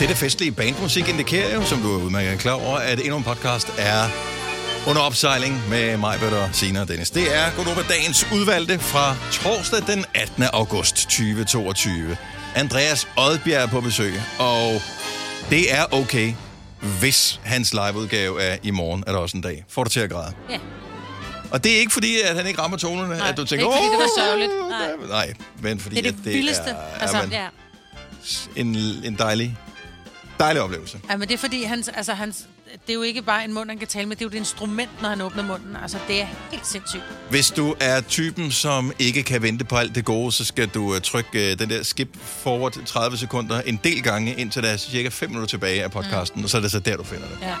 Dette festlige bandmusik indikerer jo, som du er udmærket klar over, at endnu en podcast er under opsejling med mig, Bøtter, Sina og Dennis. Det er Godova dagens udvalgte fra torsdag den 18. august 2022. Andreas Odbjerg er på besøg, og det er okay, hvis hans liveudgave er i morgen, er der også en dag. Får du til at græde. Ja. Og det er ikke fordi, at han ikke rammer tonerne, Nej, at du tænker, ikke fordi det var "Åh, sørgeligt." Nej. nej, men fordi Det er at det det vildeste. er, Altså, er man, ja. en, en dejlig, dejlig oplevelse. Ja, men det er fordi, hans, altså, hans, det er jo ikke bare en mund, han kan tale med, det er jo et instrument, når han åbner munden. Altså, det er helt sindssygt. Hvis du er typen, som ikke kan vente på alt det gode, så skal du uh, trykke uh, den der skip forward 30 sekunder en del gange, indtil der er cirka 5 minutter tilbage af podcasten, mm. og så er det så der, du finder det. Ja.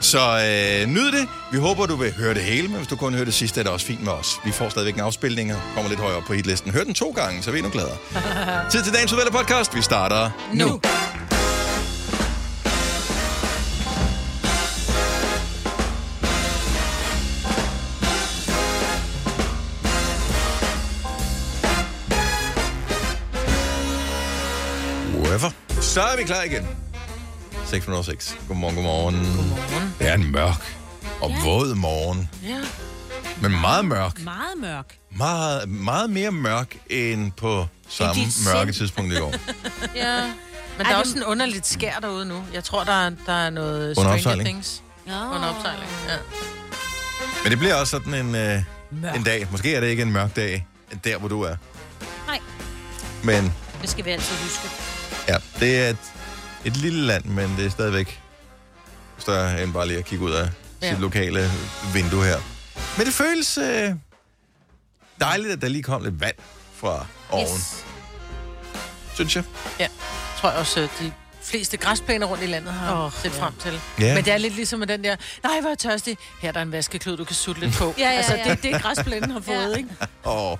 Så øh, nyd det. Vi håber, du vil høre det hele, men hvis du kun hører det sidste, er det også fint med os. Vi får stadigvæk en afspilning og kommer lidt højere op på hitlisten. Hør den to gange, så er vi endnu gladere. Tid til dagens udvalgte podcast. Vi starter nu. nu. Så er vi klar igen. 606. Godmorgen, godmorgen. Godmorgen. Det er en mørk og Ja. våd morgen. Ja. Men meget mørk. Meget mørk. Meget, meget mere mørk end på samme mørke sind. tidspunkt i går. ja. Men Ej, der er også en underligt skær derude nu. Jeg tror, der er, der er noget Under Stranger. Things Oh. under opsejling. Ja. Men det bliver også sådan en, øh, Mørk. en dag. Måske er det ikke en mørk dag, der hvor du er. Nej, Men det skal vi altid huske. Ja, det er et, et lille land, men det er stadigvæk større end bare lige at kigge ud af Ja. sit lokale vindue her. Men det føles øh, dejligt, at der lige kom lidt vand fra oven, Yes. synes jeg. ja. tror jeg også, de fleste græsplæner rundt i landet har oh, set ja. frem til. Ja. Men det er lidt ligesom med den der, nej, hvor er jeg tørstig. Her er der en vaskeklud, du kan sutte lidt på. Ja, ja, Altså, ja. det er det, græsplænen har fået, Ja. ikke? Åh,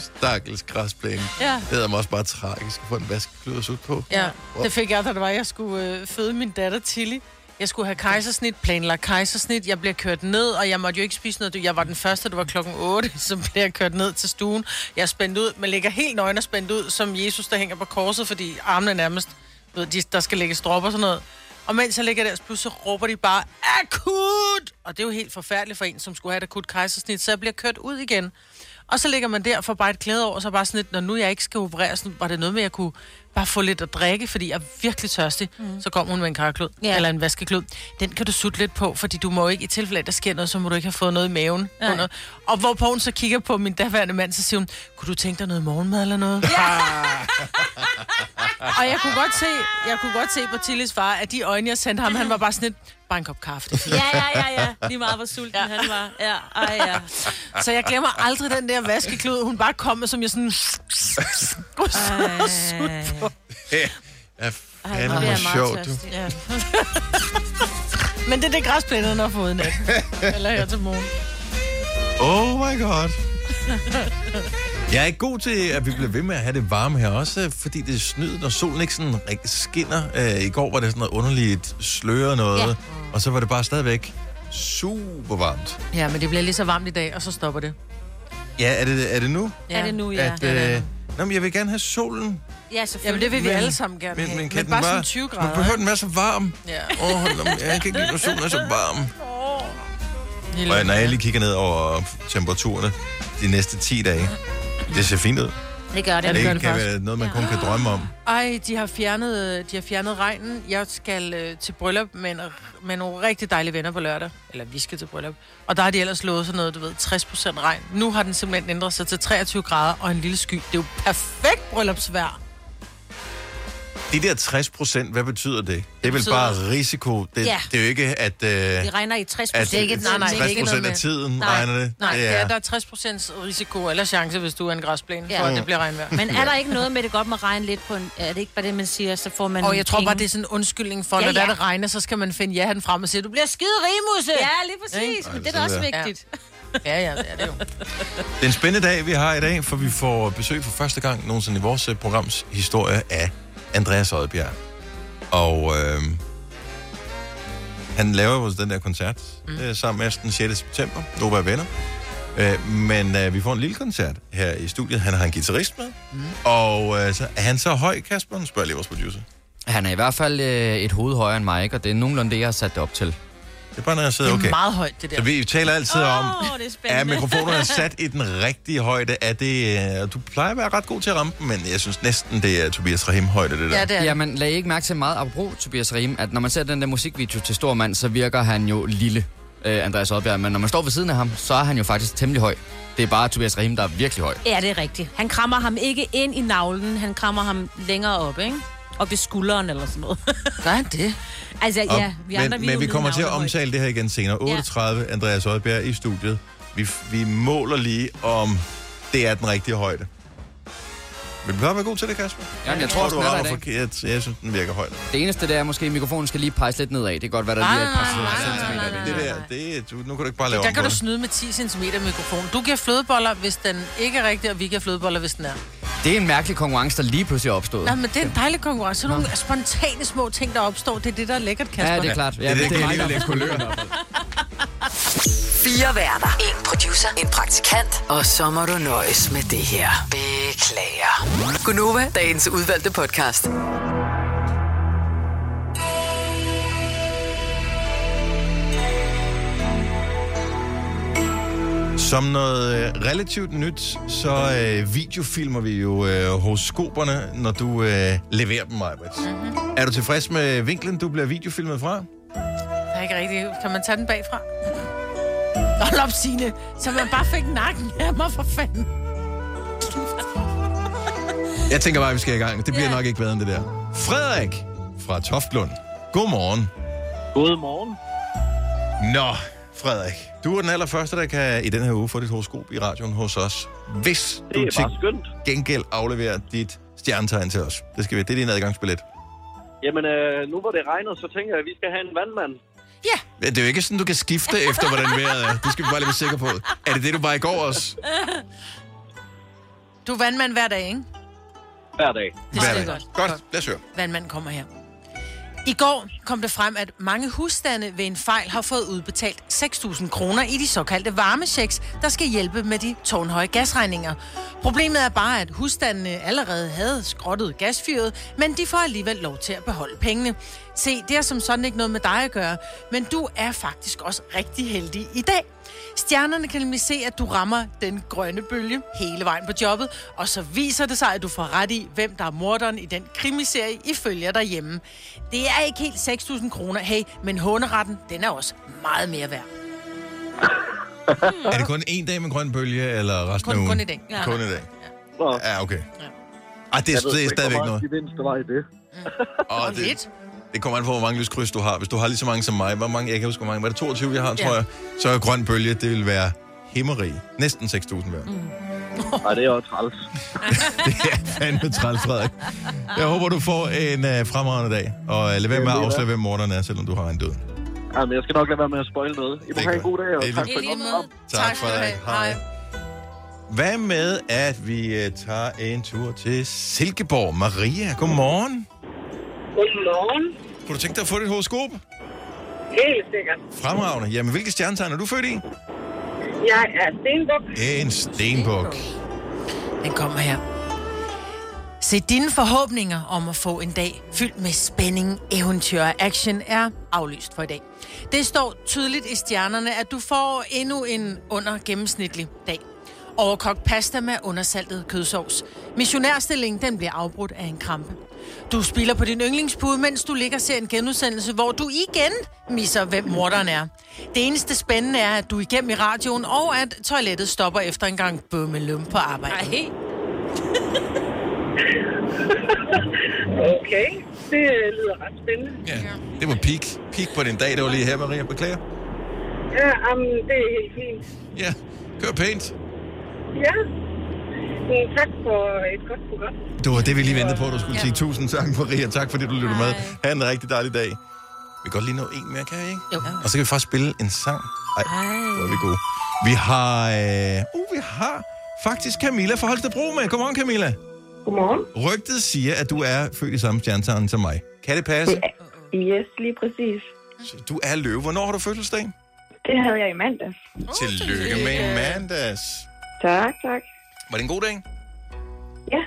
stakkels græsplæne. Ja. Det er mig også bare tragisk at få en vaskeklud at sutte på. Ja, det fik jeg, da det var, jeg skulle øh, føde min datter Tilly. Jeg skulle have kejsersnit, planlagt kejsersnit. Jeg blev kørt ned, og jeg måtte jo ikke spise noget. Jeg var den første, det var klokken 8, så blev jeg kørt ned til stuen. Jeg er spændt ud, men ligger helt nøgen og spændt ud, som Jesus, der hænger på korset, fordi armene nærmest, ved, de, der skal lægge strop og sådan noget. Og mens jeg ligger der, så pludselig råber de bare, akut! Og det er jo helt forfærdeligt for en, som skulle have et akut kejsersnit, så jeg bliver kørt ud igen. Og så ligger man der for bare et klæde over, så bare sådan lidt, når nu jeg ikke skal opereres, var det noget med, at jeg kunne bare få lidt at drikke, fordi jeg er virkelig tørstig. Mm. Så kom hun med en karklud, Ja. eller en vaskeklud. Den kan du sutte lidt på, fordi du må ikke, i tilfælde af, der sker noget, så må du ikke have fået noget i maven. Nej. Under. Og hvorpå hun så kigger på min daværende mand, så siger hun, kunne du tænke dig noget morgenmad eller noget? Ja. og jeg kunne godt se, jeg kunne godt se på Tillis far, at de øjne, jeg sendte ham, han var bare sådan lidt, bare en kop kaffe. det er fint." Ja, ja, ja, ja. Lige meget, hvor sulten ja. han var. Ja, ej, ja. Så jeg glemmer aldrig den der vaskeklud, hun bare kom med, som jeg sådan... Ja, Ej, fandme hvor bliver jeg meget sjovt, du. Ja. Men det er det græsplænerne har fået i nat. Eller her til morgen. Oh my god. Jeg er ikke god til, at vi bliver ved med at have det varme her også, fordi det er snyd, når solen ikke sådan rigtig skinner. Øh, I går var det sådan noget underligt sløre noget, Ja. ja. og så var det bare stadigvæk super varmt. Ja, men det bliver lige så varmt i dag, og så stopper det. Ja, er det, er det nu? Ja. Er det nu, ja. At, øh, nå, men jeg vil gerne have solen, Ja, Jamen, selvfølgelig. det vil vi Men- alle sammen gerne men, have. men kan den bare sådan 20 Man grader. behøver den være så varm. Ja. Åh, oh, jeg kan ikke lide, når solen er så varm. Lille- Og når jeg lige kigger ned over temperaturerne de næste 10 dage, det ser fint ud. Det gør det. Ja, Det, gør det det kan faktisk. være noget, man kun kan drømme om. Ej, de har fjernet, de har fjernet regnen. Jeg skal øh, til bryllup med, en, med nogle rigtig dejlige venner på lørdag. Eller vi skal til bryllup. Og der har de ellers lovet sådan noget, du ved, 60% regn. Nu har den simpelthen ændret sig til 23 grader og en lille sky. Det er jo perfekt bryllupsvejr. De der 60 procent, hvad betyder det? Det er vel betyder- bare risiko. Det, Ja. det er jo ikke, at, øh, Det regner i 60 at det er ikke- nej, nej, det er 60 ikke noget procent af med- tiden Nej. regner det. Nej, det er, der er 60% risiko eller chance, hvis du er en græsplæne, Ja. for at det bliver regnvejr. Men er der ikke noget med, det godt må regne lidt på en... Er det ikke bare det, man siger, så får man Og jeg tror penge? bare, det er sådan en undskyldning for, Ja, ja, når ja. ja. det regner, så skal man finde ja-hatten frem og sige, du bliver skide rigmusse. Ja, lige præcis. Men det er da også vigtigt. ja, ja, det er det jo. Det er en spændende dag, vi har i dag, for vi får besøg for første gang nogensinde i vores øh, programs historie af Andreas Oddbjerg. Og øh, han laver jo den der koncert mm. øh, sammen med os den 6. september. Nova er venner. Øh, men øh, vi får en lille koncert her i studiet. Han har en guitarist med. Mm. Og øh, så, er han så høj, Kasper? Spørger lige vores producer. Han er i hvert fald øh, et hoved højere end mig, ikke? og det er nogenlunde det, jeg har sat det op til. Det er bare, når jeg Det sidder er okay. meget højt, det Så der. vi taler altid om, Åh, det er er mikrofonerne sat i den rigtige højde? Er det, øh, du plejer at være ret god til at ramme dem, men jeg synes næsten, det er Tobias Rahim højde, det der. Ja, det er det. Jamen, lag ikke mærke til meget apropos Tobias Riem, at når man ser den der musikvideo til Stormand, så virker han jo lille, øh, Andreas Oddbjerg. Men når man står ved siden af ham, så er han jo faktisk temmelig høj. Det er bare Tobias Riem, der er virkelig høj. Ja, det er rigtigt. Han krammer ham ikke ind i navlen, han krammer ham længere op, ikke? Op ved skulderen eller sådan noget. Gør han det? altså, ja, vi andre, men, vi er men vi kommer til at omtale det her igen senere. 8.30, Andreas Oddbjerg i studiet. Vi, vi måler lige, om det er den rigtige højde. Vil du bare være god til det, Kasper? Ja, jeg tror også, du er der rammer forkert. Jeg synes, den virker højt. Det eneste, det er måske, at mikrofonen skal lige pejse lidt nedad. Det kan godt være, der lige er et par nej, nej, centimeter. nej, i nej. det. Det der, det, du, nu kan du ikke bare lave Der kan du det. snyde med 10 cm mikrofon. Du giver flødeboller, hvis den ikke er rigtig, og vi giver flødeboller, hvis den er. Det er en mærkelig konkurrence, der lige pludselig er opstået. Nej, men det er en dejlig konkurrence. Sådan nogle spontane små ting, der opstår, det er det, der er lækkert, Kasper. Ja, det er klart. Ja, Det er det, det kan er mig, jeg der lige er kulør. Fire værter. En producer. En praktikant. Og så må du nøjes med det her. Beklager. Gunova, dagens udvalgte podcast. Som noget øh, relativt nyt, så øh, videofilmer vi jo øh, horoskoperne, når du øh, leverer dem, Majbrit. Mm-hmm. Er du tilfreds med vinklen, du bliver videofilmet fra? Det er ikke rigtigt. Kan man tage den bagfra? Hold op, Signe. Så man bare fik nakken af mig for fanden. Jeg tænker bare, at vi skal i gang. Det bliver Ja. nok ikke bedre end det der. Frederik fra Toftlund. Godmorgen. Godmorgen. Nå, Frederik. Du er den allerførste, der kan i den her uge få dit horoskop i radioen hos os. Hvis Det du er til skønt. gengæld afleverer dit stjernetegn til os. Det skal vi. Det er din adgangsbillet. Jamen, øh, nu hvor det regner, så tænker jeg, at vi skal have en vandmand. Ja, Det er jo ikke sådan, du kan skifte efter, hvordan vejret er. Det skal vi bare lige være sikre på. Er det det, du var i går også? Du er vandmand hver dag, ikke? Hver dag. Det Hver er dag. godt. Godt, lad os høre. Vandmanden kommer her. I går kom det frem, at mange husstande ved en fejl har fået udbetalt 6.000 kroner i de såkaldte varmechecks, der skal hjælpe med de tårnhøje gasregninger. Problemet er bare, at husstandene allerede havde skrottet gasfyret, men de får alligevel lov til at beholde pengene. Se, det er som sådan ikke noget med dig at gøre, men du er faktisk også rigtig heldig i dag. Stjernerne kan nemlig se, at du rammer den grønne bølge hele vejen på jobbet, og så viser det sig, at du får ret i, hvem der er morderen i den krimiserie, I følger derhjemme. Det er ikke helt 6.000 kroner, hey, men håneretten, den er også meget mere værd. Er det kun en dag med grøn bølge, eller resten Kun- af ugen? kun i dag. Ja. Kun i dag. Nå, Ja, okay. Ej, det er, det er stadigvæk noget. gevinst, der var i det. Og Og det, lidt. Det kommer an på, hvor mange lyskryds du har. Hvis du har lige så mange som mig, hvor mange, jeg kan huske, hvor mange, var det 22, jeg har, tror Ja. jeg, så er grøn bølge, det vil være himmeri. Næsten 6.000 værd. Mm. Nej, det er også træls. Det er fandme træls, Frederik. Jeg håber, du får en uh, fremragende dag. Og uh, lad være med at det er afsløre, hvem morderen er, selvom du har en død. Jamen, jeg skal nok lade være med at spoil noget. I må Det have en god dag, og Det tak for I et lige godt måde. program. Tak, Frederik. Hej. Hvad med, at vi uh, tager en tur til Silkeborg? Maria, godmorgen. Godmorgen. Kunne du tænke dig at få dit horoskop? Helt sikkert. Fremragende. Jamen, hvilke stjernetegn er du født i? Jeg er Stenbuk. En stenbuk. Den kommer her. Se, dine forhåbninger om at få en dag fyldt med spænding, eventyr og action er aflyst for i dag. Det står tydeligt i stjernerne, at du får endnu en under gennemsnitlig dag. Overkogt pasta med undersaltet kødsovs. Missionærstillingen den bliver afbrudt af en krampe. Du spiller på din yndlingspude, mens du ligger og ser en genudsendelse, hvor du igen misser, hvem morderen er. Det eneste spændende er, at du er igennem i radioen, og at toilettet stopper efter en gang bummelum på arbejde. Ej, Okay. Det øh, lyder ret spændende. Ja, det var peak. Peak på din dag, det var lige her, Maria. Beklager. Ja, um, det er helt fint. Ja, kør pænt. Ja. Mm, Tak for et godt program. Det var det, vi lige ventede på, du skulle sige. Tusind tak, Maria. Tak, fordi du lyttede med. Ha' en rigtig dejlig dag. Vi kan godt lige nå en mere, kan vi ikke? Jo. Og så kan vi faktisk spille en sang. Ej, hvor er vi gode. Vi har... Øh... Uh, vi har faktisk Camilla fra Holstebro med. Godmorgen, Camilla. Godmorgen. Rygtet siger, at du er født i samme stjernetegn som mig. Kan det passe? Yes, lige præcis. Så Du er løve. Hvornår har du fødselsdag? Det havde jeg i mandag. Tillykke med mandags. Tak, tak. Var det en god dag? Ja,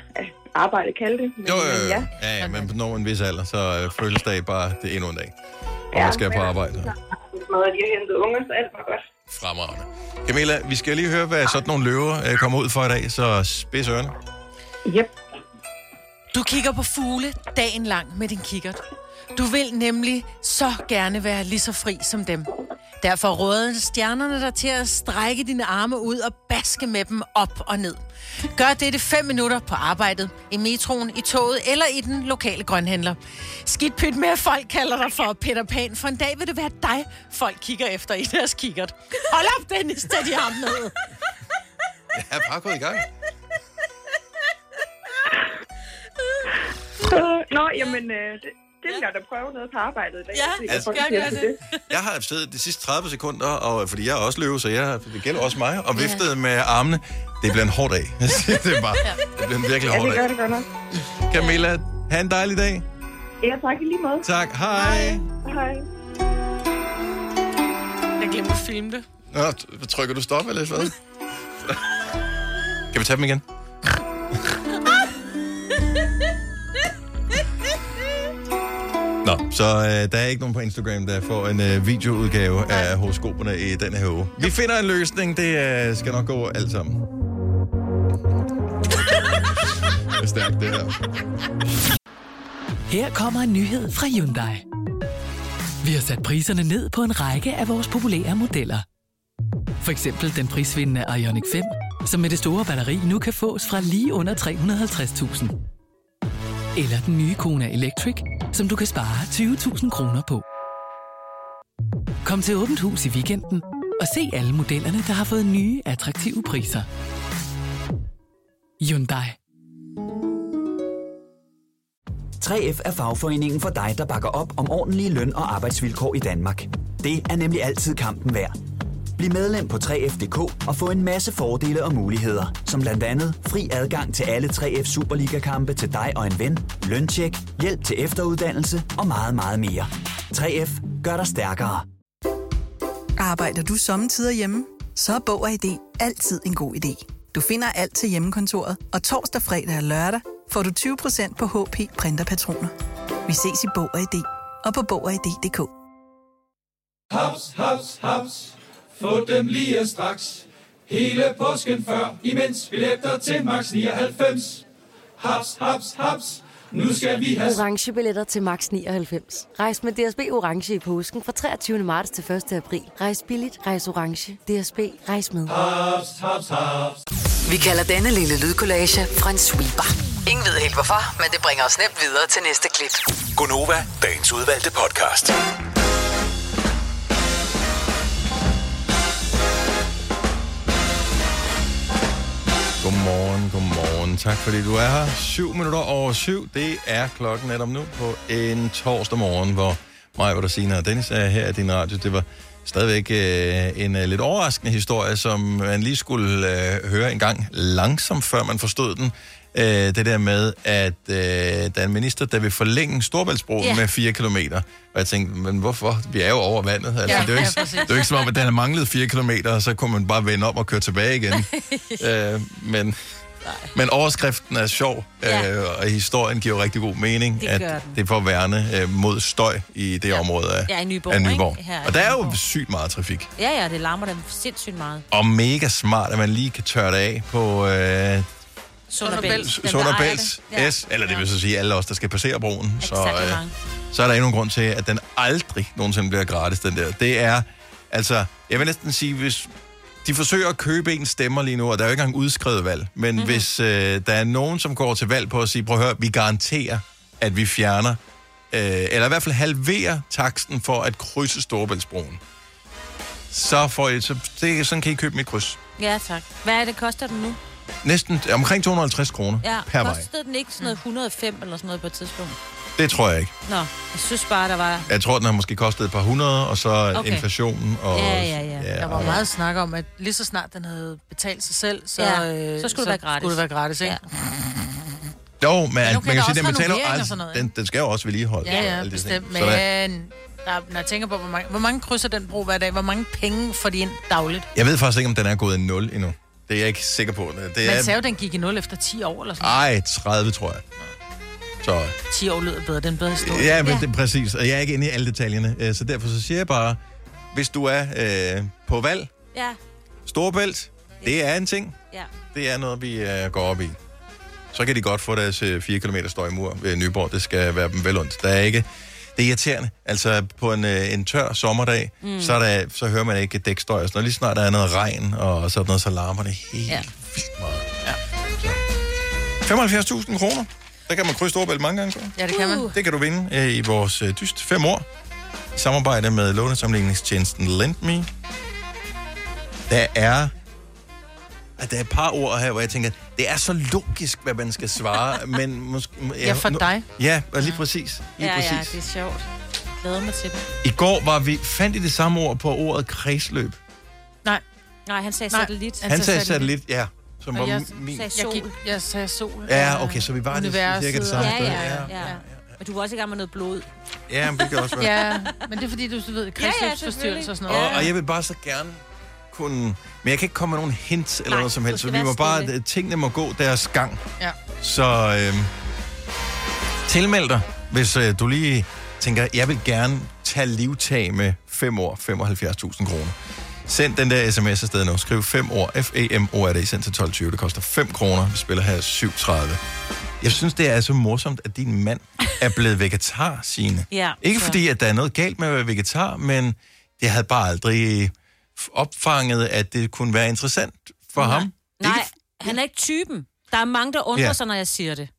arbejde kalde det. Men, Jo, jo, jo. ja. Ja, ja, men når en vis alder, så øh, føles dag bare, det endnu en dag. Og Ja, man skal på arbejde. Noget, de har hentet unger, så alt var godt. Fremragende. Camilla, vi skal lige høre, hvad sådan nogle løver øh, kommer ud for i dag, så spids ørerne. Yep. Du kigger på fugle dagen lang med din kikkert. Du vil nemlig så gerne være lige så fri som dem. Derfor råder stjernerne dig til at strække dine arme ud og baske med dem op og ned. Gør dette 5 minutter på arbejdet, i metroen, i toget eller i den lokale grønhandler. Skidt pyt med, at folk kalder dig for Peter Pan, for en dag vil det være dig, folk kigger efter i deres kikkert. Hold op, Dennis, tag de arme ned. Jeg er bare gået i gang. Nå, jamen, øh, det, det vil jeg da prøve noget på arbejdet i dag. Ja, hvad altså, jeg gør til det. Jeg har siddet de sidste 30 sekunder, og, fordi jeg er også løve, så jeg, det gælder også mig, og viftet med armene. Det bliver en hård dag. det, er bare, det bliver en virkelig Ja, hård det gør dag. det godt nok. Camilla, have en dejlig dag. Ja, tak i lige måde. Tak. Hej. Hej. Jeg glemte at filme det. Nå, trykker du stop eller hvad? Kan vi tage dem igen? Nå, så øh, der er ikke nogen på Instagram, der får en øh, videoudgave af horoskoperne i den her uge. Vi finder en løsning. Det øh, skal nok gå alt sammen. Det er stærkt, det her. Her kommer en nyhed fra Hyundai. Vi har sat priserne ned på en række af vores populære modeller. For eksempel den prisvindende Ioniq 5, som med det store batteri nu kan fås fra lige under 350.000. Eller den nye Kona Electric, som du kan spare 20.000 kroner på. Kom til Åbent Hus i weekenden og se alle modellerne, der har fået nye, attraktive priser. Hyundai. 3F er fagforeningen for dig, der bakker op om ordentlige løn- og arbejdsvilkår i Danmark. Det er nemlig altid kampen værd. Bliv medlem på 3F.dk og få en masse fordele og muligheder, som blandt andet fri adgang til alle 3F Superliga-kampe til dig og en ven, løntjek, hjælp til efteruddannelse og meget, meget mere. 3F gør dig stærkere. Arbejder du sommetider hjemme? Så er Bog og ID altid en god idé. Du finder alt til hjemmekontoret, og torsdag, fredag og lørdag får du 20% på HP printerpatroner. Vi ses i Bog og ID og på Bog og ID.dk. Haps, haps, haps. Få dem lige straks. Hele påsken før, imens billetter til max 99. Haps, haps, haps. Nu skal vi have... Orange billetter til max 99. Rejs med DSB Orange i påsken fra 23. marts til 1. april. Rejs billigt, rejs orange. DSB, rejs med. Haps, haps, haps. Vi kalder denne lille lydkollage en sweeper. Ingen ved helt hvorfor, men det bringer os nemt videre til næste klip. Gunova, dagens udvalgte podcast. Godmorgen, godmorgen. Tak fordi du er her. 7 minutter over syv. Det er klokken netop nu på en torsdag morgen, hvor mig, hvor der Signe og Dennis er her i din radio. Det var stadigvæk øh, en øh, lidt overraskende historie, som man lige skulle øh, høre en gang langsomt, før man forstod den. Øh, det der med, at øh, der er en minister, der vil forlænge Storbæltsbroen Ja. yeah. med 4 kilometer. Og jeg tænkte, men hvorfor? Vi er jo over vandet. Altså, Ja, det, er jo ja, ikke, præcis. det er jo ikke som om, at den har manglet 4 kilometer, og så kunne man bare vende om og køre tilbage igen. øh, men, men overskriften er sjov, Ja. øh, og historien giver rigtig god mening, Det at den. det er for at værne øh, mod støj i det ja. område af, Ja, i Nyborg, af Nyborg. ikke? Her Og der er jo sygt meget trafik. Ja, ja, det larmer dem sindssygt meget. Og mega smart, at man lige kan tørre det af på øh, Sund og Bælt. Dem, der Sund og ejer Bælts det. Ja. S, eller det vil så sige alle os, der skal passere broen. Så, øh, så er der endnu en grund til, at den aldrig nogensinde bliver gratis, den der. Det er, altså, jeg vil næsten sige, hvis de forsøger at købe en stemmer lige nu, og der er jo ikke engang udskrevet valg, men Mhm. mm-hmm. hvis øh, der er nogen, som går til valg på at sige, prøv at høre, vi garanterer, at vi fjerner, øh, eller i hvert fald halverer taksten for at krydse Storebæltsbroen, så får I, så det, sådan kan I købe mit kryds. Ja, tak. Hvad er det, koster den nu? Næsten omkring 250 kroner Ja, per vej. kostede den ikke sådan noget 105 eller sådan noget på et tidspunkt? Det tror jeg ikke. Nå, jeg synes bare, der var... Jeg tror, den har måske kostet et par hundrede, og så Okay. okay. inflationen. Og, Ja, ja, ja. Der var og- meget snak om, at lige så snart den havde betalt sig selv, så, Ja, øh, så skulle det være gratis. Skulle det være gratis ikke? Ja. Jo, men, men nu man kan sige, den betaler noget, den, den skal jo også vedligeholde. Ja, ja, alle de ting. bestemt. Så Men der, når jeg tænker på, hvor mange, hvor mange krydser den bro hver dag, hvor mange penge får de ind dagligt? jeg ved faktisk ikke, om den er gået i nul endnu. Det er jeg ikke sikker på. Det Man er, sagde jo, den gik i 0 efter 10 år eller sådan ej, 30, tror jeg. Så, noget. 10 år lyder bedre, den bedre historie. ja, men det er præcis. Og jeg er ikke inde i alle detaljerne. øh, Så derfor så siger jeg bare, hvis du er øh, på valg, Ja, Storebælt, det er en ting. ja. Det er noget, vi øh, går op i. Så kan de godt få deres øh, 4 km støjmur ved Nyborg. Det skal være dem vel ondt. Der er ikke... Det er irriterende. Altså, på en, øh, en tør sommerdag, Mm. så, er der, så hører man ikke dækstøj. og sådan noget. Lige snart der er noget regn og sådan noget, så larmer det helt Ja. vildt meget. Ja. 75.000 kroner. Der kan man krydse Storebælt mange gange. Så. Ja, det kan man. Det kan du vinde øh, i vores øh, dyst fem år. I samarbejde med lånesamligningstjenesten LendMe. Der er... at Der er et par ord her, hvor jeg tænker, det er så logisk, hvad man skal svare, men måske... Ja, for dig. Ja, og lige præcis. Lige Ja, ja, præcis. det er sjovt. Jeg glæder mig til det. I går var vi, fandt I det samme ord på ordet kredsløb. Nej. Nej, han sagde Nej, satellit. Han sagde satellit, ja. Som var Og jeg, min... sagde jeg, sol. gik, jeg sagde sol. Ja, okay, så vi var det cirka det samme Ja, sted. ja, ja. Og du var også i gang med noget blod. Ja, men det kan også være. Ja, men det er fordi, du ved, kredsløbsforstyrrelse og sådan Og, noget. og jeg vil bare så gerne kunne... Men jeg kan ikke komme med nogen hints eller Nej, noget som helst, så vi må bare... stille. Tingene må gå deres gang. Ja. Så øh, tilmeld dig, hvis øh, du lige tænker, jeg vil gerne tage livtag med 5 år, 75.000 kroner. Send den der sms afsted nu. Skriv 5 år, F-A-M-O-R-D, send til 12.20. Det koster 5 kroner. Vi spiller her 7.30. Jeg synes, det er så morsomt, at din mand er blevet vegetar, Signe. Ja, Ikke så- fordi, at der er noget galt med at være vegetar, men det havde bare aldrig opfanget, at det kunne være interessant for Nej. ham. Nej, han er ikke typen. Der er mange, der undrer Ja. sig, når jeg siger det.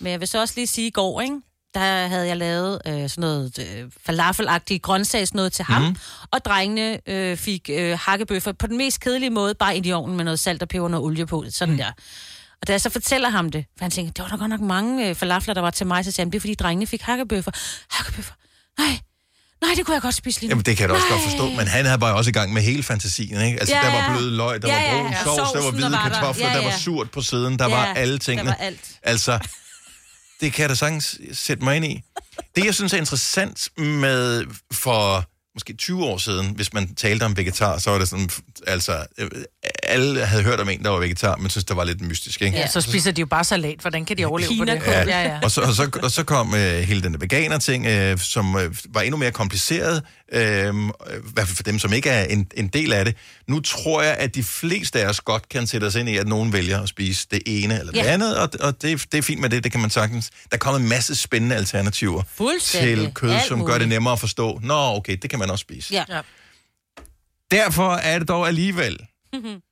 Men jeg vil så også lige sige, i går, ikke? Der havde jeg lavet øh, sådan noget øh, falafelagtigt grøntsagsnød til ham, mm. og drengene øh, fik øh, hakkebøffer på den mest kedelige måde, bare ind i ovnen med noget salt og peber og noget olie på, sådan mm. der. Og da jeg så fortæller ham det, for han tænker, det var der godt nok mange øh, falafler, der var til mig, så siger han, det er fordi drengene fik hakkebøffer. Hakkebøffer? Nej, nej, det kunne jeg godt spise lige nu. Jamen, det kan jeg da også Nej. godt forstå, men han havde bare også i gang med hele fantasien, ikke? Altså, Ja, der var ja. blød løg, der Ja, var ja, brun ja. sovs, der var hvide der var der. kartofler, Ja, der var ja. surt på siden, der Ja, var alle tingene. der var alt. Altså, det kan jeg da sagtens sætte mig ind i. Det, jeg synes er interessant med for måske 20 år siden, hvis man talte om vegetar, så var det sådan, altså, øh, alle havde hørt om en, der var vegetar, men synes, det var lidt mystisk, ikke? Ja, så spiser de jo bare salat. Hvordan kan de overleve på det? Ja. ja, ja. Og, så, og, så, og så kom øh, hele den veganer-ting, øh, som øh, var endnu mere kompliceret, øh, i hvert fald for dem, som ikke er en, en del af det. Nu tror jeg, at de fleste af os godt kan sætte os ind i, at nogen vælger at spise det ene eller det Ja. andet, og, og det, det er fint med det, det kan man sagtens. Der kommer en masse spændende alternativer Fuldstændig. til kød, Alt som gør det nemmere at forstå. Nå, okay, det kan man også spise. Ja. ja. Derfor er det dog alligevel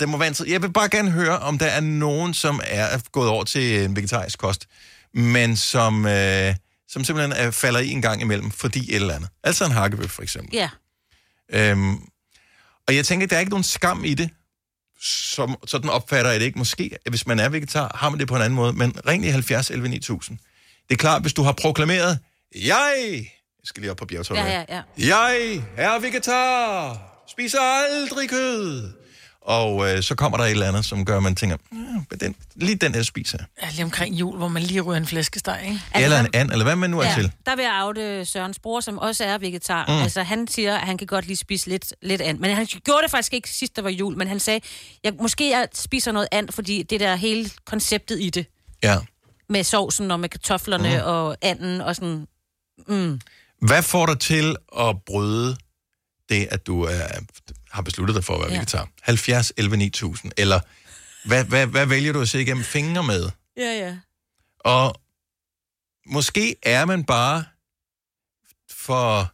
det må være interessant. Jeg vil bare gerne høre, om der er nogen, som er gået over til en vegetarisk kost, men som, øh, som simpelthen er, falder i en gang imellem, fordi et eller andet. Altså en hakkebøf, for eksempel. Ja. Øhm, og jeg tænker, der er ikke nogen skam i det, som, sådan opfatter jeg det ikke. Måske, hvis man er vegetar, har man det på en anden måde, men ring i 70 11 9000. Det er klart, hvis du har proklameret, jeg, jeg skal lige op på bjergtoppen. Ja, ja, ja. Jeg er vegetar, spiser aldrig kød. Og øh, så kommer der et eller andet, som gør, at man tænker, "Ja, den, lige den der spiser jeg." Ja, lige omkring jul, hvor man lige ryger en flæskesteg, ikke? Eller en and, eller hvad man nu er ja, til. der vil jeg afde Sørens bror, som også er vegetar. Mm. Altså, han siger, at han kan godt lige spise lidt, lidt and. Men han gjorde det faktisk ikke sidst, der var jul. Men han sagde, jeg, måske jeg spiser noget and, fordi det der hele konceptet i det, Ja. med sovsen og med kartoflerne mm. og anden og sådan... Mm. Hvad får dig til at bryde det, at du er, har besluttet dig for at være Ja. vegetar? 70, 11, 9000. Eller hvad, hvad, hvad vælger du at se igennem fingre med? Ja, ja. Og måske er man bare for...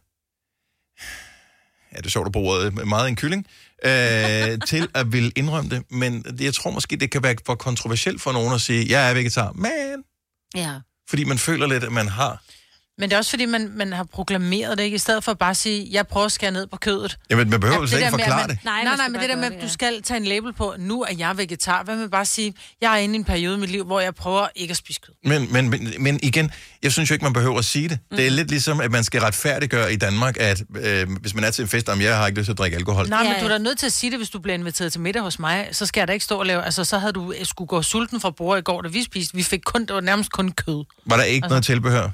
Ja, det er sjovt at bruge ordet meget en kylling, øh, til at ville indrømme det. Men jeg tror måske, det kan være for kontroversielt for nogen at sige, jeg er vegetar, men... Ja. Fordi man føler lidt, at man har... Men det er også fordi, man, man har proklameret det, ikke? I stedet for bare at sige, jeg prøver at skære ned på kødet. Jamen, man behøver Ja, ja, ikke med, at forklare man- det. Nej, nej, skal men det der med, at du ja. skal tage en label på, nu er jeg vegetar. Hvad med bare sige, jeg er inde i en periode i mit liv, hvor jeg prøver ikke at spise kød. Men, men, men, men igen, jeg synes jo ikke, man behøver at sige det. Mm. Det er lidt ligesom, at man skal retfærdiggøre i Danmark, at øh, hvis man er til en fest, om jeg har ikke lyst til at drikke alkohol. Nej, men du er da nødt til at sige det, hvis du bliver inviteret til middag hos mig. Så skal jeg da ikke stå og lave... Altså, så havde du skulle gå sulten fra bordet i går, da vi spiste. Vi fik kun, det var nærmest kun kød. Var der ikke Altså- noget tilbehør?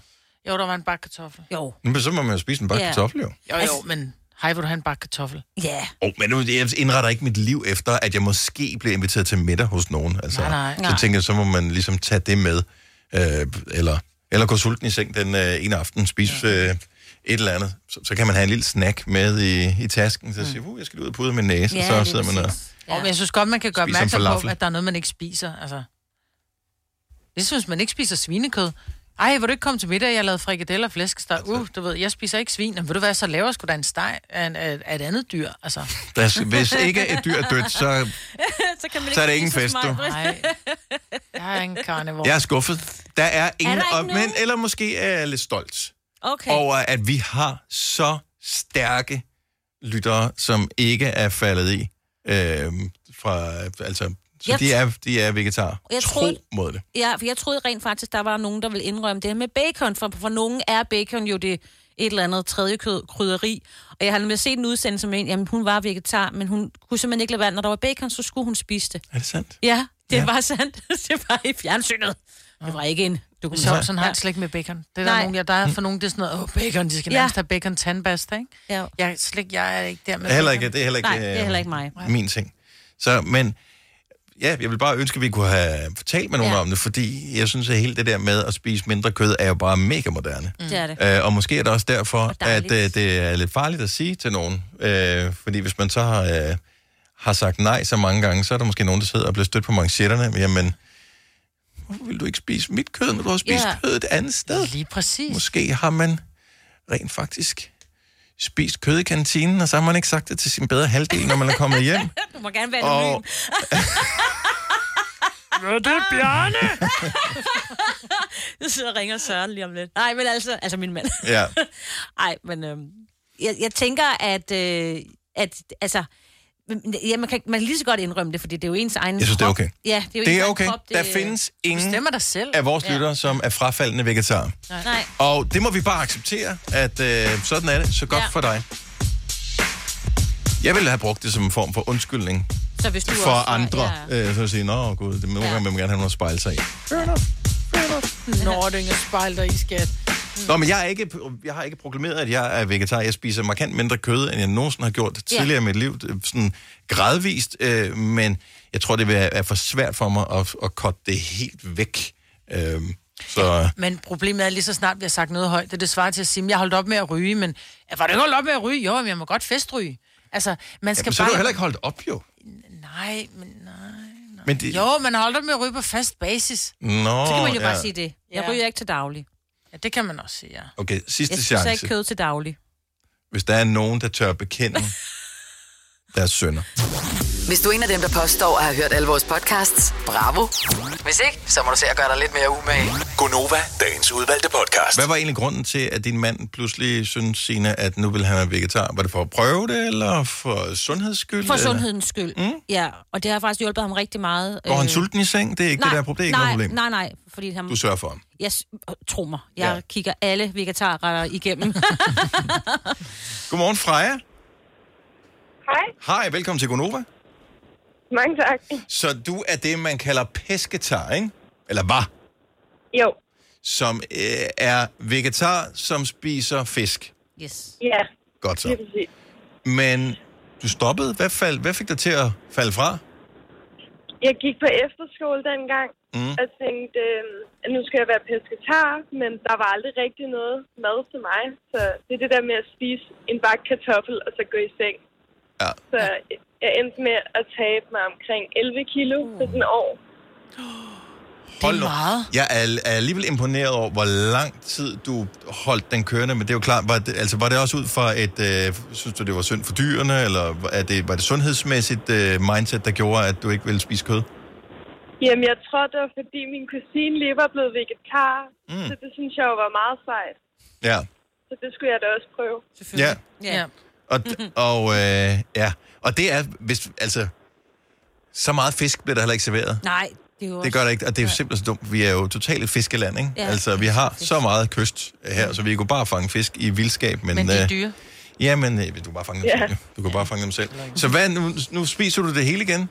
Jo, der var en bakke kartoffel. Jo. Men så må man jo spise en bakke Ja. kartoffel, jo. Jo, jo, men Hej, vil du have en bakke kartoffel? Ja. Yeah. Oh, men nu, jeg indretter ikke mit liv efter, at jeg måske bliver inviteret til middag hos nogen. Altså, Nej, nej. Så Nej. tænker jeg, så må man ligesom tage det med. Øh, eller, eller gå sulten i seng den øh, ene aften, spise øh, et eller andet. Så, så kan man have en lille snack med i, i tasken. Så siger, uh, jeg skal ud og pude min næse. Ja, og så sidder man og... Ja. Og jeg synes godt, man kan gøre opmærksom på, at der er noget, man ikke spiser. Altså. Det synes man ikke spiser svinekød. Ej, vil du ikke komme til middag? Jeg har lavet frikadeller og flæskesteg. Uh, du ved, jeg spiser ikke svin. Men ved du hvad, så laver jeg sgu da en steg af, en- af, et andet dyr. Altså. Der, hvis ikke et dyr er dødt, så, så, kan man så er det ingen fest, du. Nej, jeg er en karnivor. Jeg er skuffet. Der er ingen... der ikke og, men, eller måske er jeg lidt stolt Okay. over, at vi har så stærke lyttere, som ikke er faldet i. Øh, fra, altså, så Jeg de er, de er vegetar. Jeg Tro troede- mod det. Ja, for jeg troede rent faktisk, der var nogen, der ville indrømme det her med bacon, for for nogen er bacon jo det et eller andet tredje kød, krydderi. Og jeg har nemlig set en udsendelse med en, jamen hun var vegetar, men hun kunne simpelthen ikke lade være, når der var bacon, så skulle hun spise det. Er det sandt? Ja, det Ja. var sandt. det var i fjernsynet. Det var ikke en Så, dokumentar. sådan har jeg slet ikke med bacon. Det er der, Nej. nogen, ja, der er for nogen, det er sådan noget, åh, bacon, de skal Ja. nærmest have bacon tandbasta, ikke? Ja. Jeg, er slet, ikke- jeg er ikke der med Det er heller bacon. ikke, det er heller ikke, Nej, det er øh, heller ikke mig. min ting. Så, men ja, jeg vil bare ønske, at vi kunne have talt med nogen Ja. om det, fordi jeg synes, at hele det der med at spise mindre kød er jo bare mega moderne. Det er det. Øh, og måske er det også derfor, at dejligt. øh, det er lidt farligt at sige til nogen. Øh, fordi hvis man så har, øh, har sagt nej så mange gange, så er der måske nogen, der sidder og bliver stødt på manchetterne. Jamen, hvorfor vil du ikke spise mit kød, når du har spist Ja. kød et andet sted? Lige præcis. Måske har man rent faktisk spist kød i kantinen, og så har man ikke sagt det til sin bedre halvdel, når man er kommet hjem. Du må gerne være Og- anonym. Hvad er det, Bjarne? så ringer Søren lige om lidt. Nej, men altså, altså min mand. Ja. Nej, men øhm, jeg, jeg tænker, at, øh, at altså, ja, man, kan, man kan lige så godt indrømme det, fordi det er jo ens egen Jeg synes, det er krop. okay. Ja, det er jo Det ens er egen okay. krop. Det, Der findes ingen Bestemmer dig selv. af vores lyttere, som er frafaldende vegetarer. Nej. Og det må vi bare acceptere, at øh, sådan er det. Så godt Ja. for dig. Jeg ville have brugt det som en form for undskyldning Så hvis du for også, andre. Ja. Øh, så at sige, nå gud, det må ja. man gerne have noget at spejle sig i. Når det ikke spejl dig i, skat. Nå, men jeg, er ikke, jeg har ikke proklameret, at jeg er vegetar. Jeg spiser markant mindre kød, end jeg nogensinde har gjort tidligere i mit liv. Sådan gradvist, øh, men jeg tror, det vil være for svært for mig at, at cutte det helt væk. Øh, så Men problemet er lige så snart, vi har sagt noget højt, det er det svarer til at sige, at jeg holdt op med at ryge, men jeg var du ikke holdt op med at ryge? Jo, men jeg må godt festryge. Altså, man skal jamen, så bare... har du heller ikke holdt op, jo. Nej, men nej. Men det, Jo, man holdt op med at ryge på fast basis. Nå, Så kan man jo ja. bare sige det. Jeg Ja. ryger ikke til daglig. Ja, det kan man også sige, ja. Okay, sidste Jeg spiser chance. ikke kød til daglig. Hvis der er nogen, der tør bekende deres sønner. Hvis du er en af dem, der påstår at have hørt alle vores podcasts, bravo. Hvis ikke, så må du se at gøre dig lidt mere umage. Gonova, dagens udvalgte podcast. Hvad var egentlig grunden til, at din mand pludselig synes, Signe, at nu vil han være vegetar? Var det for at prøve det, eller for sundheds skyld? For eller? sundhedens skyld. Mm? Ja, og det har faktisk hjulpet ham rigtig meget. Går han Øh, sulten i seng? Det er ikke nej, det der problem. Det er ikke nej, noget problem. Nej, nej, fordi han... Du sørger for ham. Jeg, s- tro mig, jeg ja. kigger alle vegetarretter igennem. Godmorgen, Freja. Hej, Hej, velkommen til Gonova. mange tak. Så du er det, man kalder pesketar, ikke? Eller var? Jo, Som øh, er vegetar, som spiser fisk. yes. ja, Godt så. Men du stoppede. Hvad, fald, hvad fik dig til at falde fra? Jeg gik på efterskole dengang, Mm. og tænkte, øh, at nu skal jeg være pesketar, men der var aldrig rigtig noget mad til mig. Så det er det der med at spise en bakke kartoffel, og så gå i seng. Ja. Så jeg endte med at tabe mig omkring 11 kilo på sådan et år. Hold nu. Jeg er, er alligevel imponeret over, hvor lang tid du holdt den kørende, men det er jo klart, var det, altså, var det også ud fra et, øh, synes du, det var synd for dyrene, eller er det, var det sundhedsmæssigt øh, mindset, der gjorde, at du ikke ville spise kød? Jamen, jeg tror, det var fordi min kusine lige var blevet vegetar. Mm. Så det synes jeg jo var meget sejt. Ja. Så det skulle jeg da også prøve. Ja. Ja. Og, og, øh, ja. og det er, hvis, altså, så meget fisk bliver der heller ikke serveret. Nej, det er jo Det gør det ikke, og det er jo simpelthen så dumt. Vi er jo totalt et fiskeland, ikke? Ja. Altså, vi har så meget kyst her, så vi kunne bare fange fisk i vildskab. Men, Men de er øh, dyre. Ja, men øh, du kan bare fange dem Ja. selv. Du kan bare fange dem selv. Så hvad, nu, nu spiser du det hele igen?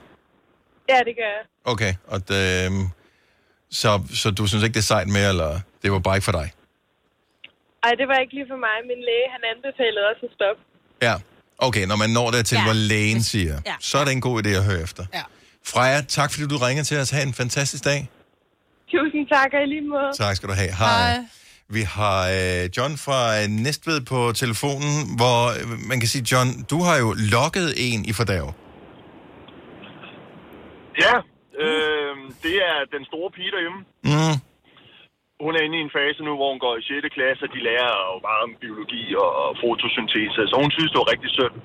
Ja, det gør jeg. Okay, og øh, så, så du synes ikke, det er sejt mere, eller det var bare ikke for dig? Ej, det var ikke lige for mig. Min læge, han anbefalede også at stoppe. Ja. Okay, når man når dertil, ja. Ja. hvor lægen siger, Ja. så er det en god idé at høre efter. Ja. Freja, tak fordi du ringer til os. Ha' en fantastisk dag. Tusind tak, og i lige måde. Tak skal du have. Hej. Vi har øh, John fra øh, Næstved på telefonen, hvor øh, man kan sige, John, du har jo lokket en i fordav. Ja, øh, det er den store pige derhjemme. Mm. Hun er inde i en fase nu, hvor hun går i 6. klasse, og de lærer jo bare om biologi og fotosyntese. Så hun synes, det var rigtig synd.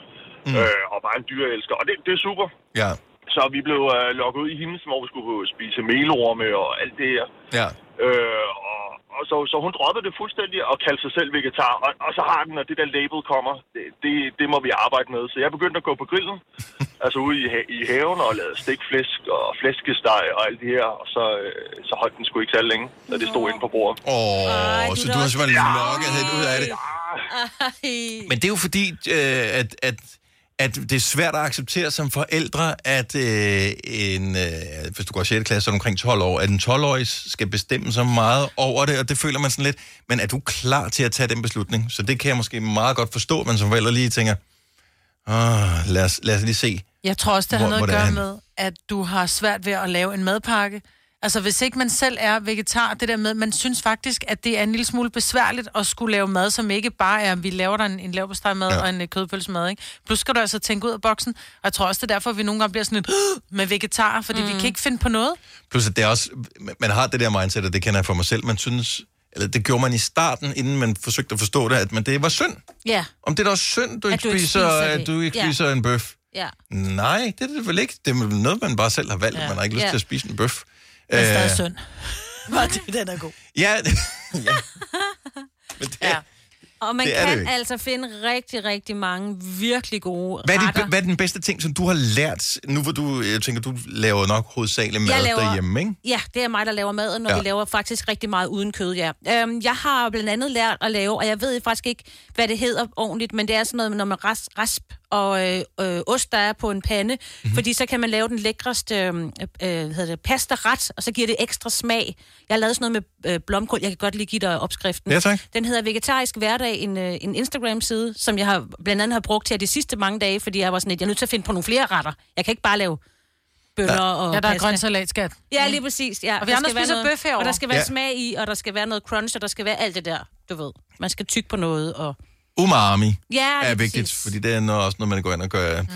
Mm. Øh, og bare en dyrelsker. Og det, det er super. Ja. Så vi blev øh, lukket ud i himlen, hvor vi skulle spise melorme og alt det her. Ja. Øh, og, og så, så hun droppede det fuldstændig og kaldte sig selv vegetar. Og, og så har den, når det der label kommer, det, det, det må vi arbejde med. Så jeg begyndte at gå på grillen, altså ude i, ha- i haven og lavede stikflæsk og flæskesteg og alt det her. Og så, øh, så holdt den sgu ikke så længe, da det stod inde på bordet. Åh, oh, så du har simpelthen lokket hende ud af det. Men det er jo fordi, øh, at, at, at det er svært at acceptere som forældre, at øh, en, øh, hvis du går i 6. klasse, så er du omkring 12 år, at en 12-årig skal bestemme så meget over det, og det føler man sådan lidt. Men er du klar til at tage den beslutning? Så det kan jeg måske meget godt forstå, at man som forældre lige tænker, ah, lad, os, lad os lige se. Jeg tror også, det har Hvor- noget at gøre med, at du har svært ved at lave en madpakke. Altså, hvis ikke man selv er vegetar, det der med, man synes faktisk, at det er en lille smule besværligt at skulle lave mad, som ikke bare er, vi laver der en, en laverbostejmad ja. og en øh, kødpølsemad, ikke? Plus skal du altså tænke ud af boksen, og jeg tror også, det er derfor, at vi nogle gange bliver sådan lidt med vegetarer, fordi mm. vi kan ikke finde på noget. Plus at det er også, man har det der mindset, og det kender jeg for mig selv, man synes, eller det gjorde man i starten, inden man forsøgte at forstå det, at men det var synd. Ja. Om det er da også synd, du At ikke du spiser, spiser at du ikke Ja. spiser en bøf. Ja. Nej, det er det vel ikke. Det er noget, man bare selv har valgt. Ja. man har ikke lyst Ja. til at spise en bøf. Det er stadig Øh, synd. Det, den er god. Ja, ja. Men det, Ja. Og man Det det kan ikke. altså finde rigtig, rigtig mange virkelig gode hvad, er retter. det, hvad er den bedste ting, som du har lært, nu hvor du, jeg tænker, du laver nok hovedsageligt mad Jeg derhjemme, ikke? Ja, det er mig, der laver maden, når ja. vi laver faktisk rigtig meget uden kød, ja. Øhm, jeg har blandt andet lært at lave, og jeg ved faktisk ikke, hvad det hedder ordentligt, men det er sådan noget, når man ras, rasp og øh, øh, ost, der er på en pande, Mhm. mm-hmm. fordi så kan man lave den lækreste øh, øh, hvad hedder det, pasta-ret, og så giver det ekstra smag. Jeg har lavet sådan noget med øh, blomkål, jeg kan godt lige give dig opskriften. Ja, tak. Den hedder Vegetarisk Hverdag, en, øh, en Instagram-side, som jeg har blandt andet har brugt her de sidste mange dage, fordi jeg var sådan lidt, jeg er nødt til at finde på nogle flere retter. Jeg kan ikke bare lave bønner og Ja, der er pasta. grøn salat, skat. Ja, lige præcis. Ja. Og vi Der andre skal være spiser noget- bøf herovre. Og der skal være Ja. ja. smag i, og der skal være noget crunch, og der skal være alt det der, du ved. Man skal tykke på noget, og... Umami Ja, er vigtigt, præcis. fordi det er noget, også, når man går ind og gør, mm.